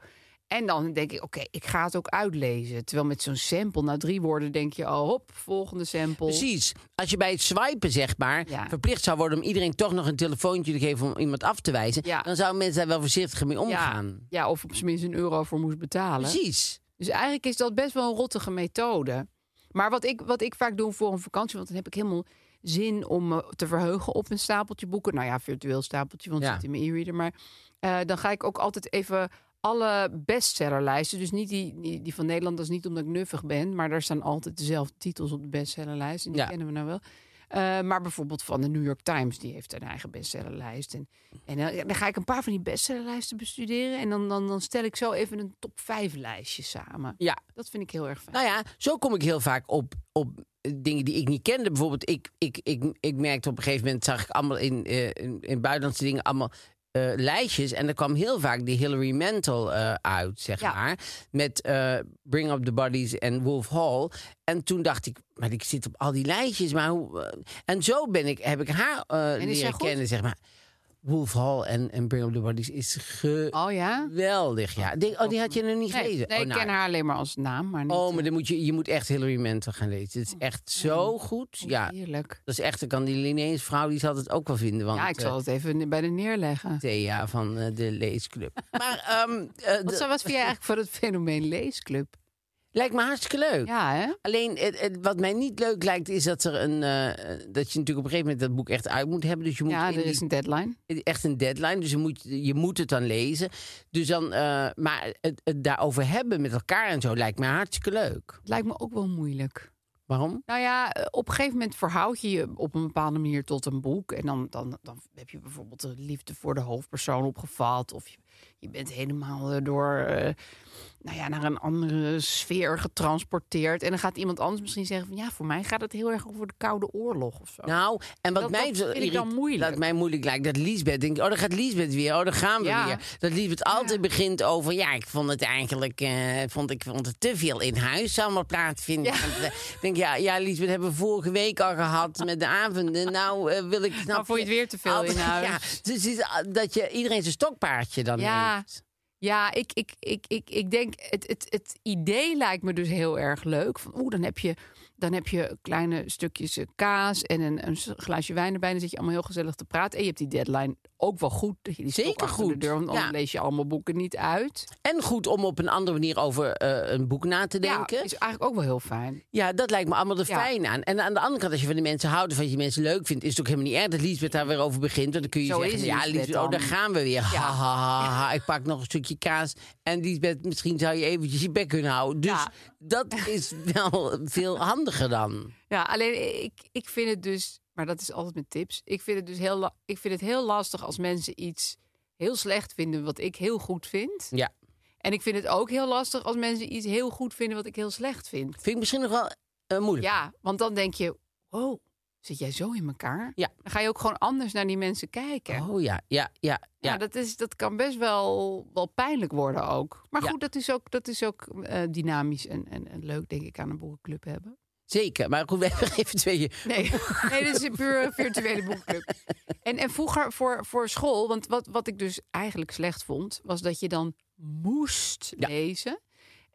En dan denk ik, oké, ik ga het ook uitlezen. Terwijl met zo'n sample, na drie woorden denk je, oh, hop, volgende sample. Precies. Als je bij het swipen, zeg maar, Ja. verplicht zou worden om iedereen toch nog een telefoontje te geven om iemand af te wijzen, Ja. dan zouden mensen daar wel voorzichtig mee Ja, omgaan. ja, of op zijn minst een euro voor moest betalen. Precies. Dus eigenlijk is dat best wel een rottige methode. Maar wat ik, wat ik vaak doe voor een vakantie, want dan heb ik helemaal zin om me te verheugen op een stapeltje boeken. Nou ja, virtueel stapeltje, want het Ja. zit in mijn e-reader. Maar eh, dan ga ik ook altijd even alle bestsellerlijsten. Dus niet die, die, die van Nederland, dat is niet omdat ik nuffig ben. Maar daar staan altijd dezelfde titels op de bestsellerlijst. En die Ja. kennen we nou wel. Eh, maar bijvoorbeeld van de New York Times, die heeft een eigen bestsellerlijst. En, en dan, dan ga ik een paar van die bestsellerlijsten bestuderen. En dan, dan, dan stel ik zo even een top 5 lijstje samen. Ja. Dat vind ik heel erg fijn. Nou ja, zo kom ik heel vaak op, op eh, dingen die ik niet kende. Bijvoorbeeld, ik, ik, ik, ik merkte op een gegeven moment, zag ik allemaal in, eh, in, in buitenlandse dingen allemaal eh, lijstjes. En er kwam heel vaak die Hillary Mantel eh, uit, zeg Ja. maar. Met eh, Bring Up the Bodies en Wolf Hall. En toen dacht ik, maar ik zit op al die lijstjes. Maar hoe, en zo ben ik, heb ik haar leren kennen, zeg maar. Wolf Hall en, en Bring Up the Bodies is Oh ja? geweldig. Ja. Ik Denk, oh, die had je nog niet Nee, gelezen? nee oh, ik nou, ken haar alleen maar als naam. Maar niet, Oh, maar eh, dan moet je, je moet echt Hillary Mantel gaan lezen. Het is echt zo goed. Ja, Heerlijk. dat is echt, dan kan die Linnaeus vrouw, die zal het ook wel vinden. Want, Ja, ik zal eh, het even bij de neerleggen. Thea van eh, de leesclub. maar ehm, eh, Wat, wat vind jij eigenlijk van het fenomeen leesclub? Lijkt me hartstikke leuk. Ja, hè? Alleen, het, het- wat mij niet leuk lijkt, is dat er een. eh, dat je natuurlijk op een gegeven moment dat boek echt uit moet hebben. Dus je moet Ja, in er die- is een deadline. echt een deadline. Dus je moet, je moet het dan lezen. Dus dan, eh, maar het, het daarover hebben met elkaar en zo lijkt me hartstikke leuk. Het lijkt me ook wel moeilijk. Waarom? Nou ja, eh, op een gegeven moment verhoud je je op een bepaalde manier tot een boek. En dan, dan, dan heb je bijvoorbeeld de liefde voor de hoofdpersoon opgevat. Of je, je bent helemaal eh, door eh, nou ja, naar een andere sfeer getransporteerd. En dan gaat iemand anders misschien zeggen van... ja, voor mij gaat het heel erg over de Koude Oorlog of zo. Nou, en wat Dat- mij dat vind ik dan moeilijk. Dat mij moeilijk lijkt, dat Liesbeth denkt, oh, dan gaat Liesbeth weer, oh, dan gaan we Ja. weer. Dat Liesbeth altijd begint over, ja, ik vond het eigenlijk, eh, vond, ik vond het te veel in huis allemaal plaatsvinden. Ja. Want, Ik denk, ja, ja, Liesbeth hebben we vorige week al gehad met de avonden. Nou, wil ik, snap Nou, vond je het weer te veel altijd- in huis? Ja, dus dat je iedereen zijn stokpaardje dan Ja. Ja, ik, ik, ik, ik, ik denk, het, het, het idee lijkt me dus heel erg leuk. Oeh, dan heb je, dan heb je kleine stukjes eh, kaas en een, een glaasje wijn erbij. Dan zit je allemaal heel gezellig te praten. En je hebt die deadline ook wel goed. Die Zeker goed, De deur, want ja. lees je allemaal boeken niet uit. En goed om op een andere manier over eh, een boek na te denken. Ja, is eigenlijk ook wel heel fijn. Ja, dat lijkt me allemaal er Ja. fijn aan. En aan de andere kant, als je van de mensen houdt of als je mensen leuk vindt, is het ook helemaal niet erg dat Liesbeth daar weer over begint. Want dan kun je Zo zeggen, ja, Liesbeth oh, dan. daar gaan we weer. Ha, ha, ha, ha. Ik pak nog een stukje kaas. En Liesbeth, misschien zou je eventjes je bek kunnen houden. Dus. Dat is wel veel handiger dan. Ja, alleen ik, ik vind het dus, maar dat is altijd met tips. Ik vind het dus heel, ik vind het heel lastig als mensen iets heel slecht vinden wat ik heel goed vind. Ja. En ik vind het ook heel lastig als mensen iets heel goed vinden wat ik heel slecht vind. Vind ik misschien nog wel eh, moeilijk. Ja, want dan denk je, wow, zit jij zo in elkaar? Ja. Dan ga je ook gewoon anders naar die mensen kijken. Oh ja, ja, ja. Ja, ja. dat, is, dat kan best wel, wel pijnlijk worden ook. Maar Ja. goed, dat is ook, dat is ook eh, dynamisch en, en, en leuk, denk ik, aan een boekenclub hebben. Zeker. Maar goed, we hebben even twee... Nee, nee dit is een puur virtuele boekenclub. En, en vroeger voor, voor school, want wat, wat ik dus eigenlijk slecht vond, was dat je dan moest Ja. lezen.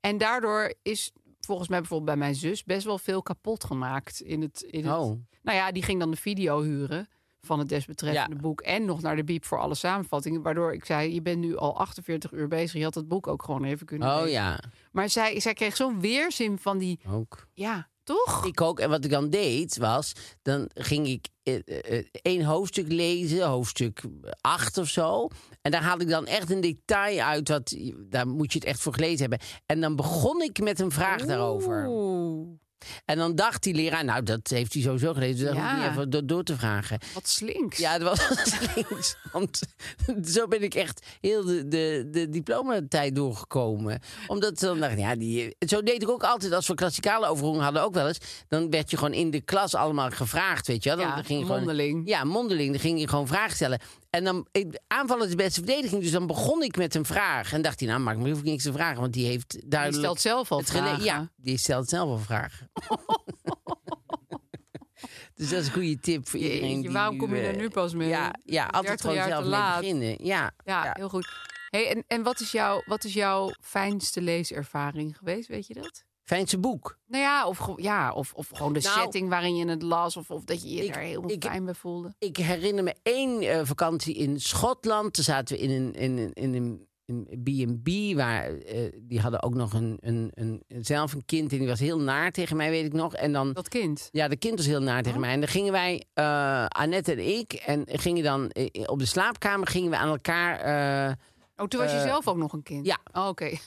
En daardoor is volgens mij bijvoorbeeld bij mijn zus best wel veel kapot gemaakt in het. In het Oh. Nou ja, die ging dan de video huren van het desbetreffende Ja. boek en nog naar de biep voor alle samenvattingen. Waardoor ik zei: Je bent nu al 48 uur bezig. Je had het boek ook gewoon even kunnen Oh lezen. ja, Maar zij, zij kreeg zo'n weerzin van die. ook. Ja, toch? Ik ook. En wat ik dan deed, was... Dan ging ik eh, eh, eh, één hoofdstuk lezen, hoofdstuk acht of zo. En daar haalde ik dan echt een detail uit. Wat, daar moet je het echt voor gelezen hebben. En dan begon ik met een vraag daarover. En dan dacht die leraar, nou, dat heeft hij sowieso gelezen. Dus dan Ja. niet even door, door te vragen. wat slinks. Ja, dat was links. Want zo ben ik echt heel de, de, de diplomatijd doorgekomen. Omdat ze dan dacht, ja, die, zo deed ik ook altijd als we klassikale overhoring hadden ook wel eens. Dan werd je gewoon in de klas allemaal gevraagd, weet je wel. Dan Ja, ging je gewoon, mondeling. Ja, mondeling. Dan ging je gewoon vragen stellen. En dan, aanvallen is de beste verdediging. Dus dan begon ik met een vraag. En dacht hij, nou, maar ik hoef ik niks te vragen. Want die heeft Die duidelijk... stelt zelf al vragen. Ja, die stelt zelf al vragen. dus dat is een goede tip voor Jeetje, iedereen. die waarom kom je er eh, nu pas mee? Ja, ja altijd 30 gewoon zelf mee beginnen. Ja, Ja, ja. heel goed. Hey, en en wat, is jouw, wat is jouw fijnste leeservaring geweest? Weet je dat? Fijnste boek. Nou ja, of, ja, of, of gewoon de Nou, setting waarin je het las. Of, of dat je je ik- er helemaal ik- fijn bij voelde. Ik herinner me één eh, vakantie in Schotland. Toen zaten we in een, in een, in een een B&B, waar eh, die hadden ook nog een, een, een, zelf een kind en die was heel naar tegen mij, weet ik nog. En dan, Dat kind. ja, de kind was heel naar tegen mij. En dan gingen wij, eh Annette en ik, en gingen dan op de slaapkamer gingen we aan elkaar. Oh, toen was je Eh, zelf ook nog een kind? ja. Oh, Oké.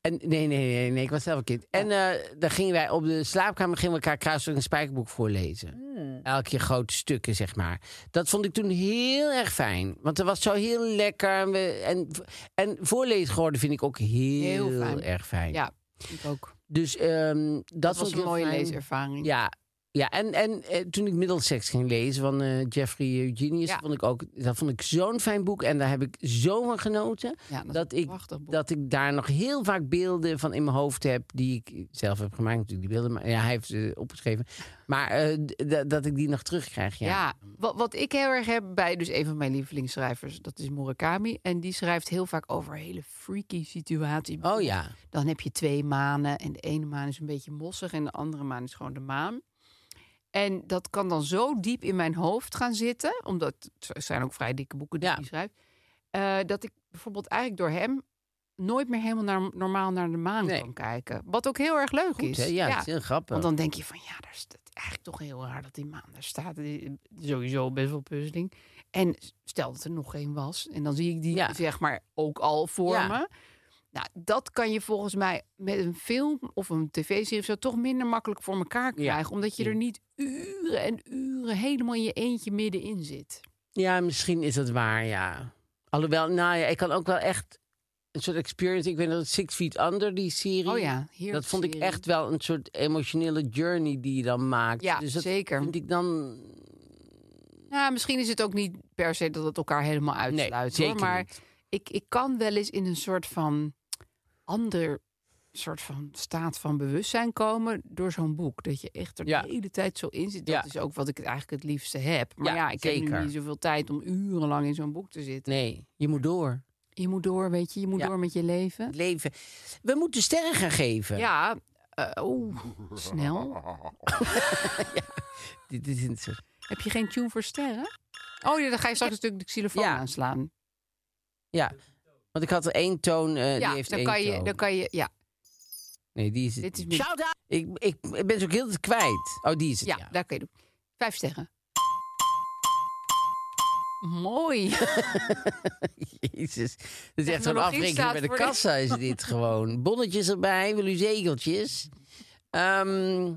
En, nee, nee, nee, nee, ik was zelf een kind. En eh, dan gingen wij op de slaapkamer gingen we elkaar kruiselijk een spijkerboek voorlezen. Elke keer grote stukken, zeg maar. Dat vond ik toen heel erg fijn. Want het was zo heel lekker. En, we, en, en voorlezen geworden vind ik ook heel, Heel fijn. erg fijn. Ja, ik ook. Dus ehm, dat, Dat was een mooie fijn. leeservaring. Ja, ja en, en eh, toen ik Middlesex ging lezen van eh, Jeffrey Eugenius, Ja. vond ik ook, dat vond ik zo'n fijn boek. En daar heb ik zo van genoten Ja, dat, dat is een ik, prachtig boek. dat ik daar nog heel vaak beelden van in mijn hoofd heb. Die ik zelf heb gemaakt, natuurlijk, die beelden. Maar ja, hij heeft ze opgeschreven. Maar eh, d- d- dat ik die nog terugkrijg. Ja. Ja, wat, wat ik heel erg heb bij dus een van mijn lievelingsschrijvers, dat is Murakami. En die schrijft heel vaak over hele freaky situaties. Oh ja. Dan heb je twee manen en de ene maan is een beetje mossig en de andere maan is gewoon de maan. En dat kan dan zo diep in mijn hoofd gaan zitten, omdat het zijn ook vrij dikke boeken die Ja. hij schrijft, eh, dat ik bijvoorbeeld eigenlijk door hem nooit meer helemaal naar, normaal naar de maan Nee. kan kijken. Wat ook heel erg leuk Goed, is. hè? Ja, is heel grappig. Want dan denk je van ja, daar staat eigenlijk toch heel raar dat die maan daar staat. Sowieso best wel puzzeling. En stel dat er nog één was. En dan zie ik die Ja. zeg maar ook al voor Ja. me. Nou, dat kan je volgens mij met een film of een tv-serie of zo toch minder makkelijk voor elkaar krijgen. Omdat je er niet uren en uren helemaal in je eentje middenin zit. Ja, misschien is dat waar, ja. Alhoewel, nou ja, ik kan ook wel echt een soort experience. Ik weet dat Six Feet Under, die serie. Oh ja, hier. Dat vond ik echt wel een soort emotionele journey die je dan maakt. Ja, dus dat zeker. vind ik dan... Nou, misschien is het ook niet per se dat het elkaar helemaal uitsluit. Nee, hoor. zeker Maar niet. ik, ik kan wel eens in een soort van ander soort van staat van bewustzijn komen door zo'n boek. Dat je echt er Ja. de hele tijd zo in zit. Dat Ja. is ook wat ik eigenlijk het liefste heb. Maar Ja, ja, ik heb zeker. nu niet zoveel tijd om urenlang in zo'n boek te zitten. Nee, je moet door. Je moet door, weet je. Je moet Ja. door met je leven. Het leven. We moeten sterren gaan geven. Ja, oeh, snel. Dit is een soort... Heb je geen tune voor sterren? Oh ja, dan ga je straks natuurlijk de xylofoon Ja. aanslaan. Ja, want ik had er één toon, eh, die ja, heeft dan één kan, je, toon. dan kan je... Ja, Nee, die is het dit is... niet. mis- Ik, ik, ik ben ze ook heel de tijd kwijt. Oh, die is het, Ja, ja. daar kun je doen. Vijf sterren. Mooi. Jezus. Dat is echt zo'n afrekening bij de kassa is dit gewoon. Bonnetjes erbij, wil u zegeltjes? Ehm,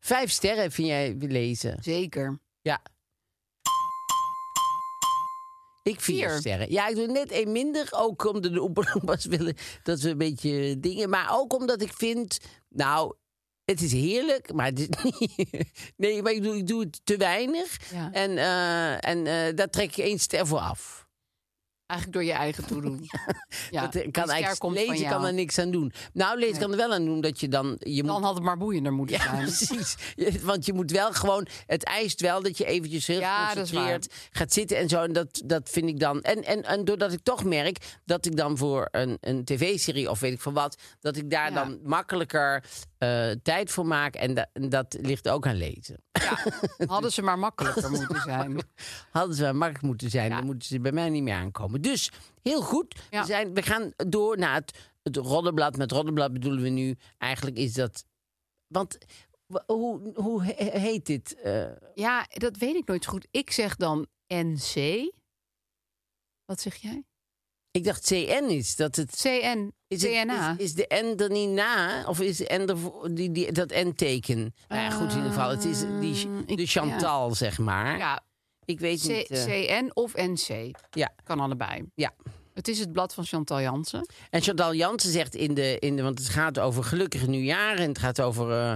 vijf sterren vind jij lezen. Zeker. Ja. Ik vier, Vier. sterren. Ja, ik doe net één minder. Ook omdat de Oompa willen dat we een beetje dingen... Maar ook omdat ik vind... Nou, het is heerlijk, maar het is niet... Nee, maar ik doe, ik doe het te weinig. Ja. En, eh, en eh, daar trek ik één ster voor af. Eigenlijk door je eigen toedoen. Ja, dat eh, kan eigenlijk lezen kan er niks aan doen. Nou, lezen Nee. kan er wel aan doen dat je dan... Je Dan moet, had het maar boeiender moeten ja, zijn. precies. Want je moet wel gewoon... Het eist wel dat je eventjes heel Ja, geconcentreerd gaat zitten en zo. En dat, dat vind ik dan... En, en, en doordat ik toch merk dat ik dan voor een, een tv-serie of weet ik van wat... dat ik daar Ja. dan makkelijker eh, tijd voor maak. En, da- en dat ligt ook aan lezen. Ja, hadden ze maar makkelijker moeten zijn. Hadden ze wel makkelijk moeten zijn, dan moeten ze bij mij niet meer aankomen. Dus heel goed. Ja. We, zijn, we gaan door naar het, het roddenblad. Met roddenblad bedoelen we nu eigenlijk is dat. Want hoe, hoe he- heet dit? eh? Ja, dat weet ik nooit goed. Ik zeg dan NC. Wat zeg jij? ik dacht CN is dat het. CN. Is, het, CNA. is, is de N er niet na? Of is de N er die, die, dat N-teken? Nou ja, goed, in ieder geval. Het is die, ik- de Chantal, zeg maar. Ja, Ik weet C- niet. eh, CN of NC. ja, Kan allebei. ja. Het is het blad van Chantal Jansen. En Chantal Jansen zegt in de, in de. Want het gaat over gelukkige nieuwjaar. En het gaat over. eh,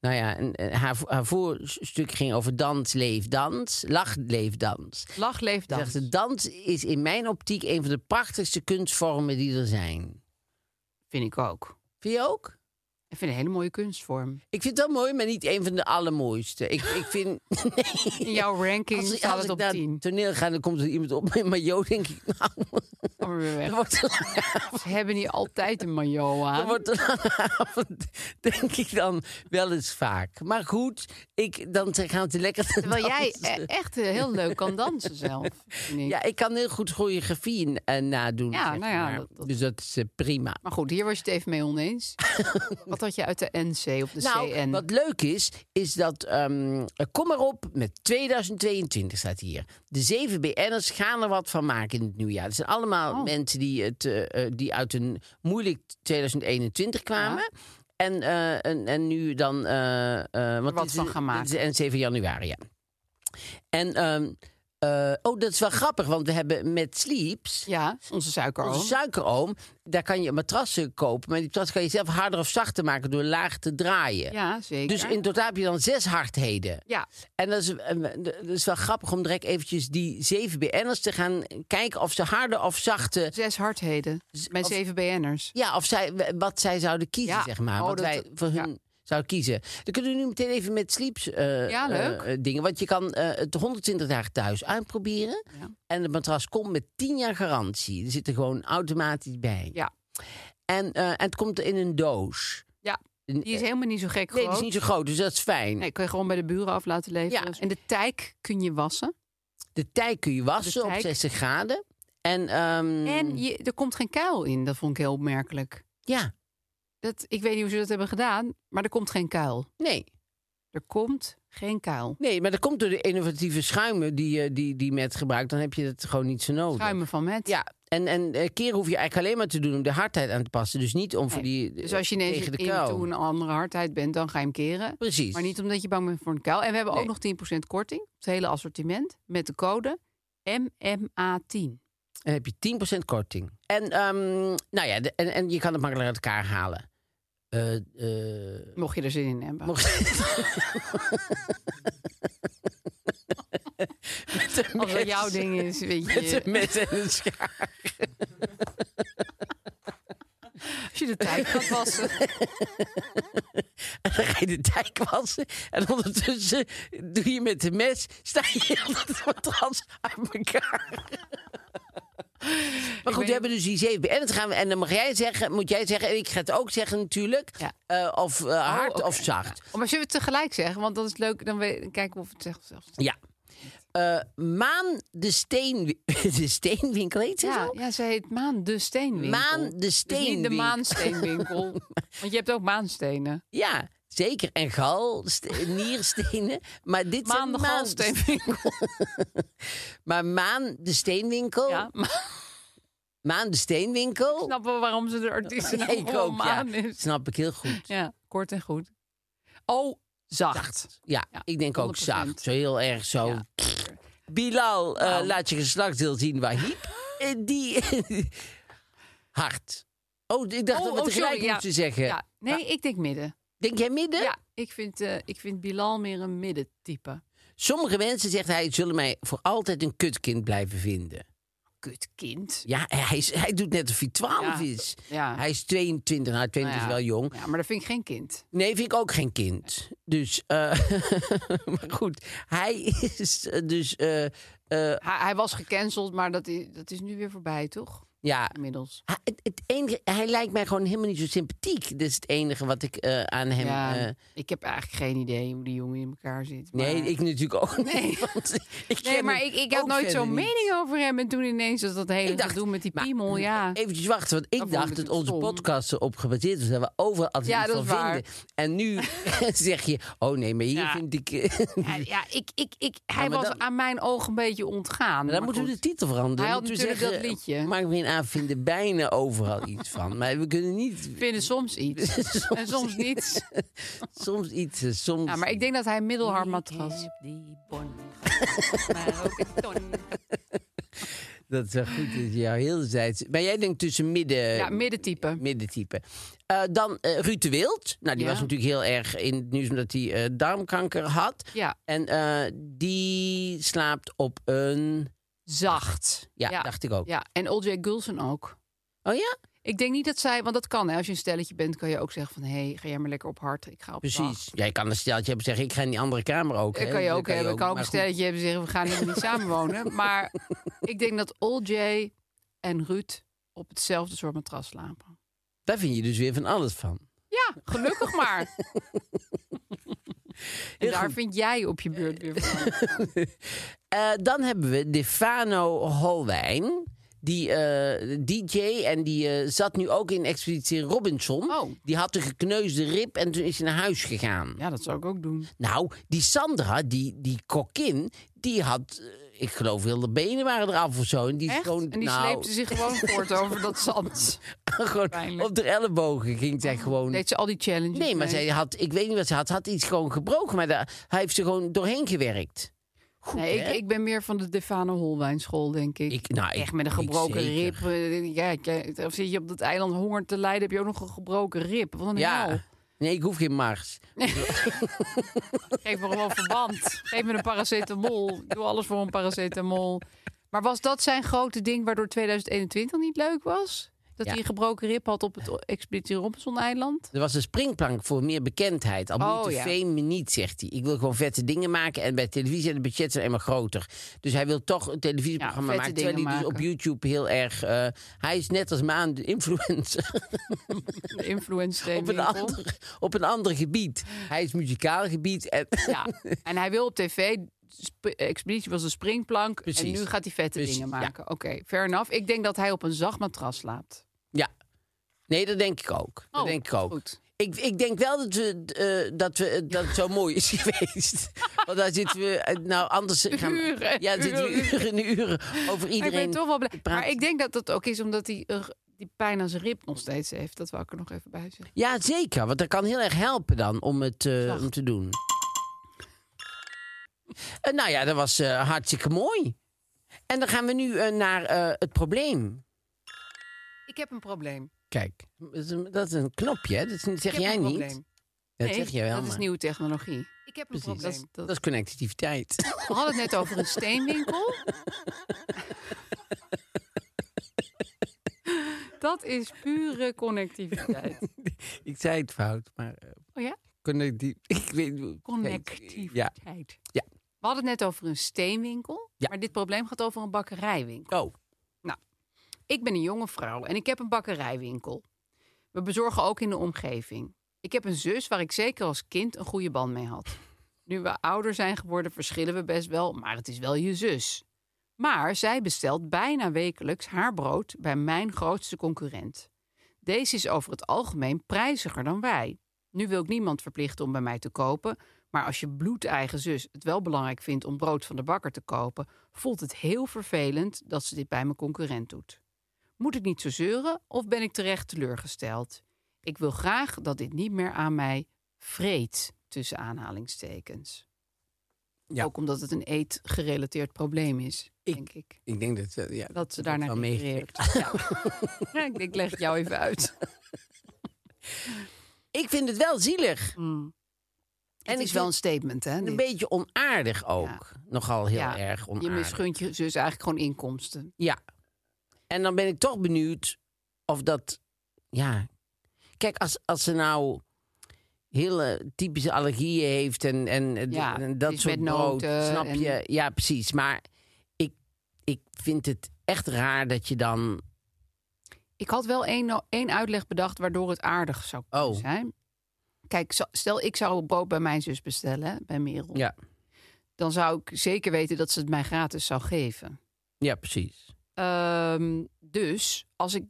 nou ja, een- haar, haar voorstuk ging over dans, leef, dans. Lach, leef, dans. Lach, leef, dans. Zegt, de dans is in mijn optiek een van de prachtigste kunstvormen die er zijn. Vind ik ook. Vind je ook? Ik vind het een hele mooie kunstvorm. Ik vind het wel mooi, maar niet een van de allermooiste. Ik, ik vind. In jouw ranking Als, staat als het op naar 10. het toneel ga, dan komt er iemand op met maillot. denk ik, nou, maar weer weg. dat wordt Ze hebben niet altijd een maillot Dat aan. wordt een lange avond, denk ik dan wel eens vaak. Maar goed, ik, dan gaan ze lekker te Terwijl jij e- echt eh, heel leuk kan dansen zelf. Ja, ik kan heel goed choreografie eh, nadoen. Ja, zeg nou ja, maar. dat- dat- Dus dat is eh, prima. Maar goed, hier was je het even mee oneens. Wat had je uit de NC of de Nou, CN? wat leuk is, is dat... ehm, eh, kom maar op met 2022 staat hier. De zeven BN'ers gaan er wat van maken in het nieuwjaar. Het zijn allemaal Oh. mensen die, het, eh, eh, die uit een moeilijk 2021 kwamen. En, eh, en, en nu dan... wat van gaan maken. Dit is 7 januari, ja. En... ehm, eh, oh, dat is wel grappig, want we hebben met Sleeps... Ja, onze suikeroom. Onze suikeroom, daar kan je matrassen kopen. Maar die matras kan je zelf harder of zachter maken door laag te draaien. Ja, zeker. Dus in totaal heb je dan zes hardheden. Ja, En dat is, eh, dat is wel grappig om direct eventjes die zeven BN'ers te gaan kijken of ze harder of zachte... zes hardheden met of- zeven BN'ers. Ja, of zij, wat zij zouden kiezen, Ja. zeg maar. Oh, wat dat- wij voor ja. Zouden kiezen. Dan kunnen we nu meteen even met sleeps eh, Ja, leuk. eh, eh, dingen. Want je kan eh, het 120 dagen thuis uitproberen. Ja. En het matras komt met 10 jaar garantie. Er zit er gewoon automatisch bij. Ja. En, en het komt in een doos. Ja, die is helemaal niet zo gek Nee, groot. die is niet zo groot, dus dat is fijn. Nee, kun je gewoon bij de buren af laten leveren. Ja. En de tijk kun je wassen. De tij kun je wassen op tijk. 60 graden. En, ehm, En je, er komt geen kuil in. Dat vond ik heel opmerkelijk. ja, Dat, ik weet niet hoe ze dat hebben gedaan, maar er komt geen kuil. nee. Er komt geen kuil. Nee, maar dat komt door de innovatieve schuimen die, eh, die, die met gebruikt. Dan heb je het gewoon niet zo nodig. Schuimen van met. Ja, en, en eh, keer hoef je eigenlijk alleen maar te doen om de hardheid aan te passen. Dus niet om voor die Dus als je ineens tegen de in kuil. toe een andere hardheid bent, dan ga je hem keren. Precies. Maar niet omdat je bang bent voor een kuil. En we hebben Nee. ook nog 10% korting op het hele assortiment met de code MMA10. Dan heb je 10% korting. En, ehm, nou ja, de- en, en je kan het makkelijk uit elkaar halen. Eh, Mocht je er zin in hebben. mocht met Als dat mes- jouw ding is, weet Met je. een mes en een schaar. Als je de tijd gaat wassen. En dan ga je de dijk wassen. En ondertussen doe je met de mes... sta je heel het matras uit elkaar. Maar goed, we hebben dus die zeven. En, gaan we, en dan mag jij zeggen, moet jij zeggen... en ik ga het ook zeggen natuurlijk... Ja. eh, of eh, hard oké. of zacht. Oh, maar zullen we het tegelijk zeggen? Want dat is leuk. Dan we- kijken we of het zegt zelfs. Ja. Eh, Maan de Steen... De Steenwinkel heet ze Ja, zo? ja, ze heet Maan de Steenwinkel. Maan de Dus niet de Steenwinkel. Maansteenwinkel. Want je hebt ook maanstenen. Ja, zeker. En gal, ste- nierstenen. Maar dit Maan de maan- Galsteenwinkel. Maar Maan de Steenwinkel... Ja, maar Maan de Steenwinkel... snappen we waarom ze de artiesten nou ik ja. Maan is. Snap ik heel goed. Ja, kort en goed. Oh, zacht. Ja, Ja, ik denk ook 100%. zacht. Zo heel erg zo. Ja. Bilal, eh, Nou. laat je geslachtsdeel zien, Wahib. Eh, die... Hart. Oh, ik dacht dat we tegelijk sorry, ja. moesten zeggen. Ja, nee, ik denk midden. Denk jij midden? Ja, ik vind, eh, ik vind Bilal meer een middentype. Sommige mensen, zegt hij, zullen mij voor altijd een kutkind blijven vinden. Kut kind. Ja, hij, is, hij doet net of hij 12 Ja. is. Ja. Hij is 22, nou 20 Nou is wel jong. Ja, maar dat vind ik geen kind. Nee, vind ik ook geen kind. Dus, eh, maar goed, hij is eh, dus, Hij, hij was gecanceld, maar dat is, dat is nu weer voorbij, toch? Ja, Inmiddels. hij, het, het enige, hij lijkt mij gewoon helemaal niet zo sympathiek. Dat is het enige wat ik eh, aan hem... ja, eh, ik heb eigenlijk geen idee hoe die jongen in elkaar zit. nee, ik natuurlijk ook Nee. ik Nee, maar ik, ik had nooit zo'n mening over hem. En toen ineens was dat hele dacht, gedoe met die maar- piemel, ja. Eventjes wachten, want ik Dat dacht dat onze podcast erop gebaseerd was. Dat we overal altijd Ja, van waar. vinden. En nu zeg je, oh nee, maar hier Ja. vind ik... Ja, ja, ik, ik, ik, hij was dan- aan mijn oog een beetje ontgaan. dan moeten we de titel veranderen. Hij had natuurlijk zeggen, dat liedje. Mark Veen Vinden bijna overal iets van. Maar we kunnen niet... vinden soms iets. en soms niet. Soms iets, eh, soms... Ja, maar ik denk dat hij middelhard ton. Dat is wel goed dat je jou heel tijd... Maar jij denkt tussen midden... Ja, middentype. middentype. Eh, dan eh Ruud de Wild. Nou, die Ja. was natuurlijk heel erg in het nieuws omdat hij eh, darmkanker had. Ja, En eh, die slaapt op een... zacht. Ja, dacht ik ook. Ja, en O.J. Gulsen ook. Oh ja? Ik denk niet dat zij, want dat kan. Hè. Als je een stelletje bent, kan je ook zeggen van... hé, hey, ga jij maar lekker op hart. Ik ga op Precies. zacht. Jij kan een steltje hebben zeggen, ik ga in die andere kamer ook. Dat kan je ook hebben. Ik kan ook een goed. stelletje hebben zeggen... we gaan helemaal niet samenwonen. Maar ik denk dat O.J. en Ruud op hetzelfde soort matras slapen. Daar vind je dus weer van alles van. Ja, gelukkig maar. en daar vind jij op je beurt weer van. Eh, dan hebben we Defano Holwijn. Die eh, DJ en die eh, zat nu ook in Expeditie Robinson. Oh. Die had een gekneusde rib en toen is hij naar huis gegaan. Ja, dat zou ik ook doen. Nou, die Sandra, die, die kokkin, die had, ik geloof, heel de benen waren eraf of zo. En die Echt? gewoon, en die nou, sleepte zich gewoon voort over dat zand. gewoon Pijnlijk. op de ellebogen ging zij gewoon. Deed ze al die challenges Nee, maar mee? zij had, ik weet niet wat ze had, had iets gewoon gebroken, maar daar, hij heeft ze gewoon doorheen gewerkt. Goed, Nee, ik, ik ben meer van de Defano Holwijnschool, denk ik. Ik- nou, Echt met een gebroken rib. eh, Ja, of zit je op dat eiland honger te lijden, heb je ook nog een gebroken rib. Wat een hel. Nee, ik hoef geen mars. Geef me gewoon verband. Geef me een paracetamol. Doe alles voor een paracetamol. Maar was dat zijn grote ding waardoor 2021 niet leuk was? Dat Ja. hij een gebroken rib had op het Expeditie Robinson-eiland? Er was een springplank voor meer bekendheid. Al Oh, moet ja. fame me niet, zegt hij. Ik wil gewoon vette dingen maken. En bij televisie zijn de budgetten zijn helemaal groter. Dus hij wil toch een televisieprogramma maken. Terwijl hij dus op. YouTube heel erg... eh, hij is net als Maan de influencer. De influencer op, een ander, op een ander gebied. Hij is muzikaal gebied. En, Ja, en hij wil op tv. Expeditie was een springplank. En Precies. nu gaat hij vette Precies, dingen ja. maken. Oké, fair enough. Ik denk dat hij op een zacht matras slaapt. Nee, dat denk ik ook. Dat Oh, denk ik ook. goed. Ik, ik denk wel dat, we, eh, dat, we, dat het zo mooi is geweest. Want daar zitten we... eh, Nou, anders gaan. Uren en Ja, zitten we uren. en uren over Maar iedereen... ik ben toch wel blij. Maar ik denk dat dat ook is omdat hij eh, die pijn aan zijn rib nog steeds heeft. Dat wil ik er nog even bij zeggen. Ja, zeker. Want dat kan heel erg helpen dan om het om te doen. Nou ja, dat was hartstikke mooi. En dan gaan we nu naar het probleem. Ik heb een probleem. Kijk, dat is een, dat is een knopje, hè? Dat zeg Ik heb jij een niet. probleem. Dat Nee, zeg jij wel. Dat is nieuwe technologie. Ik heb een Precies, probleem. dat is connectiviteit. We hadden het net over een steenwinkel. Dat is pure connectiviteit. ik zei het fout, maar... eh, Oh ja? ik weet Ja. Connectiviteit. Ja. We hadden het net over een steenwinkel. Ja. Maar dit probleem gaat over een bakkerijwinkel. Oh, Ik ben een jonge vrouw en ik heb een bakkerijwinkel. We bezorgen ook in de omgeving. Ik heb een zus waar ik zeker als kind een goede band mee had. Nu we ouder zijn geworden, verschillen we best wel, maar het is wel je zus. Maar zij bestelt bijna wekelijks haar brood bij mijn grootste concurrent. Deze is over het algemeen prijziger dan wij. Nu wil ik niemand verplichten om bij mij te kopen, maar als je bloedeigen zus het wel belangrijk vindt om brood van de bakker te kopen, voelt het heel vervelend dat ze dit bij mijn concurrent doet. Moet ik niet zo zeuren of ben ik terecht teleurgesteld? Ik wil graag dat dit niet meer aan mij vreet, tussen aanhalingstekens. Ja. Ook omdat het een eetgerelateerd probleem is, Ik- denk ik. Ik denk dat, eh, ja, Dat ze daarnaar meegekregen. Ja. Ja, ik leg het jou even uit. Ik vind het wel zielig. Mm. En het is wel een statement, hè? Een beetje onaardig ook. Nogal heel erg Je onaardig. misgunt je zus eigenlijk gewoon inkomsten. Ja. En dan ben ik toch benieuwd of dat... Ja. Kijk, als, als ze nou hele typische allergieën heeft en, en, Ja, en dat iets soort brood, snap en- je? Ja, precies. Maar ik, ik vind het echt raar dat je dan... Ik had wel één, één uitleg bedacht waardoor het aardig zou kunnen Oh. zijn. Kijk, stel ik zou brood bij mijn zus bestellen, bij Merel. Ja, Dan zou ik zeker weten dat ze het mij gratis zou geven. ja precies. Ehm, dus als ik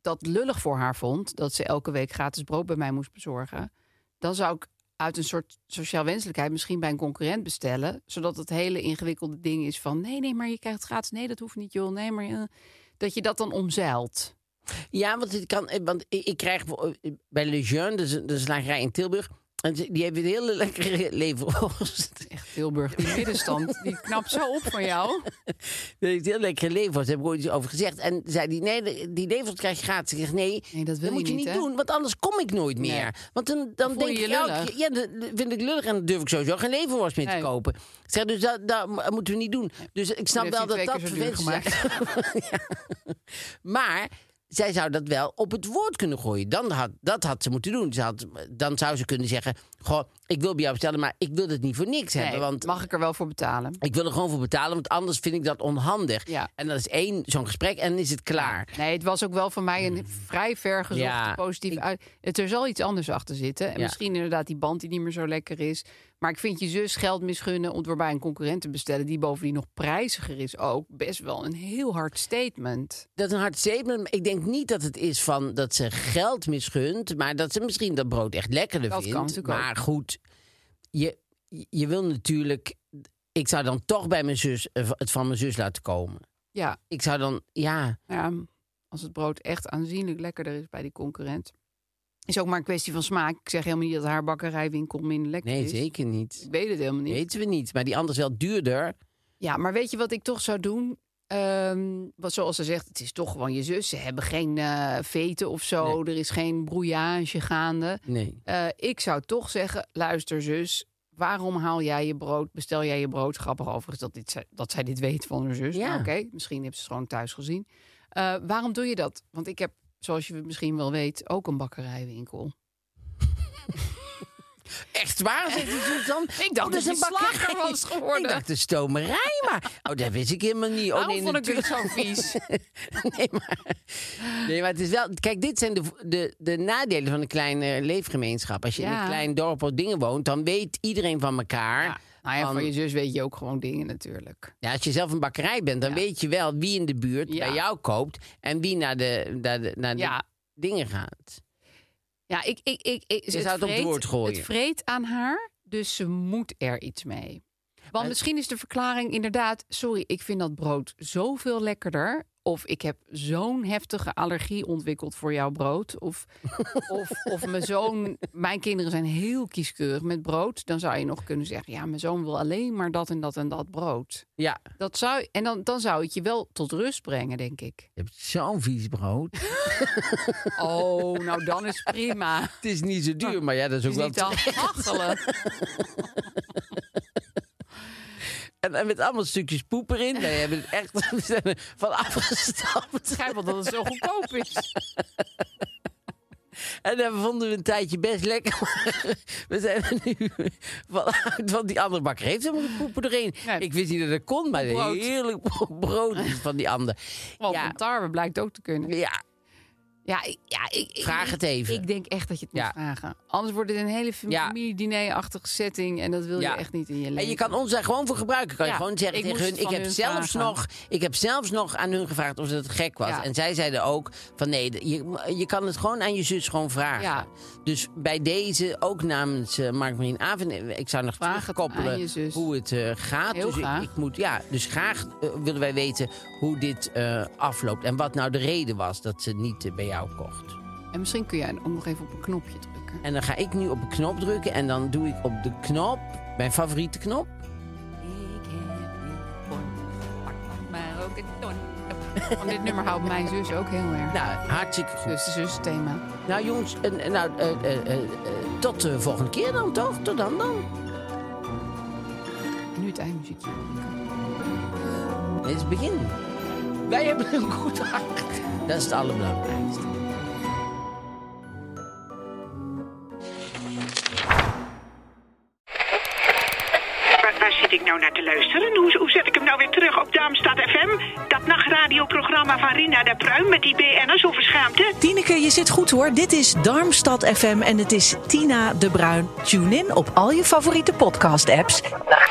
dat lullig voor haar vond, dat ze elke week gratis brood bij mij moest bezorgen, dan zou ik uit een soort sociaal wenselijkheid misschien bij een concurrent bestellen, zodat het hele ingewikkelde ding is van nee, nee, maar je krijgt gratis, nee, dat hoeft niet, joh, nee, maar eh, dat je dat dan omzeilt. Ja, want, het kan, want ik, krijg voor- bij Le Jeune, dat is een, dat is een slagerij in Tilburg... Die heeft een hele lekkere leverworst. Echt Tilburg, die middenstand, die knapt zo op van jou. Dat heeft heel lekkere leverworst, daar heb ik ooit iets over gezegd. En zei die, nee, die leverworst krijg je gratis. Ik zeg, nee, Nee, dat wil dat moet je niet, doen, want anders kom ik nooit meer. Nee. Want dan, dan denk je ik elke ja, dat vind ik lullig en dan durf ik sowieso geen leverworst meer Nee. te kopen. Ik zeg, dus dat, dat moeten we niet doen. Dus ik snap wel dat dat vervelend is. Ja. Maar zij zou dat wel op het woord kunnen gooien. Dan had, dat had ze moeten doen. Ze had, dan zou ze kunnen zeggen, goh, ik wil bij jou bestellen, maar ik wil het niet voor niks hebben. Want mag ik er wel voor betalen? ik wil er gewoon voor betalen, want anders vind ik dat onhandig. Ja. En dat is één zo'n gesprek en dan is het klaar. Nee, het was ook wel voor mij een vrij ver gezochte Ja, positieve uit. Er zal iets anders achter zitten. En Ja. misschien inderdaad die band die niet meer zo lekker is. Maar ik vind je zus geld misgunnen om weer bij een concurrent te bestellen... die bovendien nog prijziger is ook, best wel een heel hard statement. Dat is een hard statement. maar Ik denk niet dat het is van dat ze geld misgunt, maar dat ze misschien dat brood echt lekkerder Dat vindt. kan natuurlijk ook. maar goed, je, je wil natuurlijk. Ik zou dan toch bij mijn zus eh, het van mijn zus laten komen. Ja, Ik zou dan, ja, ja, als het brood echt aanzienlijk lekkerder is bij die concurrent... is ook maar een kwestie van smaak. Ik zeg helemaal niet dat haar bakkerijwinkel minder lekker nee, is. zeker Ik niet. weet het helemaal niet. Weten we niet. Maar die andere is wel duurder. Ja, maar weet je wat ik toch zou doen? Ehm, wat zoals ze zegt, het is toch gewoon je zus. Ze hebben geen eh, veten of zo. Er is geen brouillage gaande. Nee. Eh, ik zou toch zeggen, luister zus, waarom haal jij je brood, bestel jij je brood? Grappig overigens dat, dit, zij- dat zij dit weet van haar zus. Ja. Maar Oké, misschien heeft ze het gewoon thuis gezien. Eh, waarom doe je dat? Want ik heb, zoals je misschien wel weet, ook een bakkerijwinkel. Echt waar, zegt die zus dan? Ik dacht Oh, dat je een slager was geworden. Ik dacht een stomerij, maar... Oh, dat wist ik helemaal niet. Oh, nee, vond ik het natuurlijk- zo vies? nee, maar, nee, maar het is wel. Kijk, dit zijn de, de, de nadelen van een kleine leefgemeenschap. Als je in een klein dorp of dingen woont, dan weet iedereen van elkaar. Ja, nou ja, Van- van je zus weet je ook gewoon dingen natuurlijk. Ja, als je zelf een bakkerij bent, dan Ja. weet je wel wie in de buurt Ja. bij jou koopt en wie naar de, naar de, naar de Ja. dingen gaat. Ja, ik, ik, ik, ik, Je zou het op het woord gooien. Het vreet aan haar, dus ze moet er iets mee. Want Maar- misschien is de verklaring inderdaad... sorry, ik vind dat brood zoveel lekkerder... of ik heb zo'n heftige allergie ontwikkeld voor jouw brood... of, of, of mijn zoon... Mijn kinderen zijn heel kieskeurig met brood. Dan zou je nog kunnen zeggen... ja, mijn zoon wil alleen maar dat en dat en dat brood. Ja, Dat zou, en dan, dan zou het je wel tot rust brengen, denk ik. je hebt zo'n vies brood. Oh, nou dan is prima. het is niet zo duur, maar ja, dat is ook Het is wel niet te hachelen. En, en met allemaal stukjes poep erin. Wij hebben het echt we zijn er van afgestapt. Schijnt wel dat het zo goedkoop is. En dat vonden we een tijdje best lekker. Maar we zijn er nu vanuit, want die andere bakker heeft helemaal de poepen erin. Nee. Ik wist niet dat dat kon, maar Brood. heerlijk brood van die ander. Want Ja. van tarwe blijkt ook te kunnen. Ja, Ja, ik, ja, ik, ik- Vraag het even. Ik denk echt dat je het Ja. moet vragen. Anders wordt het een hele familiediner-achtige setting. En dat wil Ja. je echt niet in je leven. en je kan ons daar gewoon voor gebruiken. Kan je gewoon zeggen ik tegen hun. Ik heb, hun zelfs vragen. nog, ik heb zelfs nog aan hun gevraagd of het gek was. Ja. En zij zeiden ook van nee, je, je kan het gewoon aan je zus gewoon vragen. Ja. Dus bij deze, ook namens uh, Mark Marien Aven, ik zou nog je zus. hoe het eh, gaat. Heel dus ik- graag. Ik, moet, ja, dus graag eh, willen wij weten hoe dit eh, afloopt. En wat nou de reden was dat ze niet eh, bij jou kocht. En misschien kun jij nog even op een knopje drukken. En dan ga ik nu op een knop drukken en dan doe ik op de knop, mijn favoriete knop. Ik heb een maar ook een ton. Want oh, dit nummer houdt mijn zus ook heel erg. Nou, hartstikke goed. Dus zusthema. Nou jongens, nou, uh, uh, uh, tot de volgende keer dan toch? Tot dan dan. Nu het eindmuziekje. Dit is het begin. Wij hebben een goed hart. Dat is het allerbelangrijkste. Waar, waar zit ik nou naar te luisteren? Hoe, hoe zet ik hem nou weer terug op Darmstad FM? Dat nachtradioprogramma van Rina de Pruim met die BN'ers over schaamte? Tineke, je zit goed hoor. Dit is Darmstad FM en het is Tina de Bruin. Tune in op al je favoriete podcast-apps. Verder.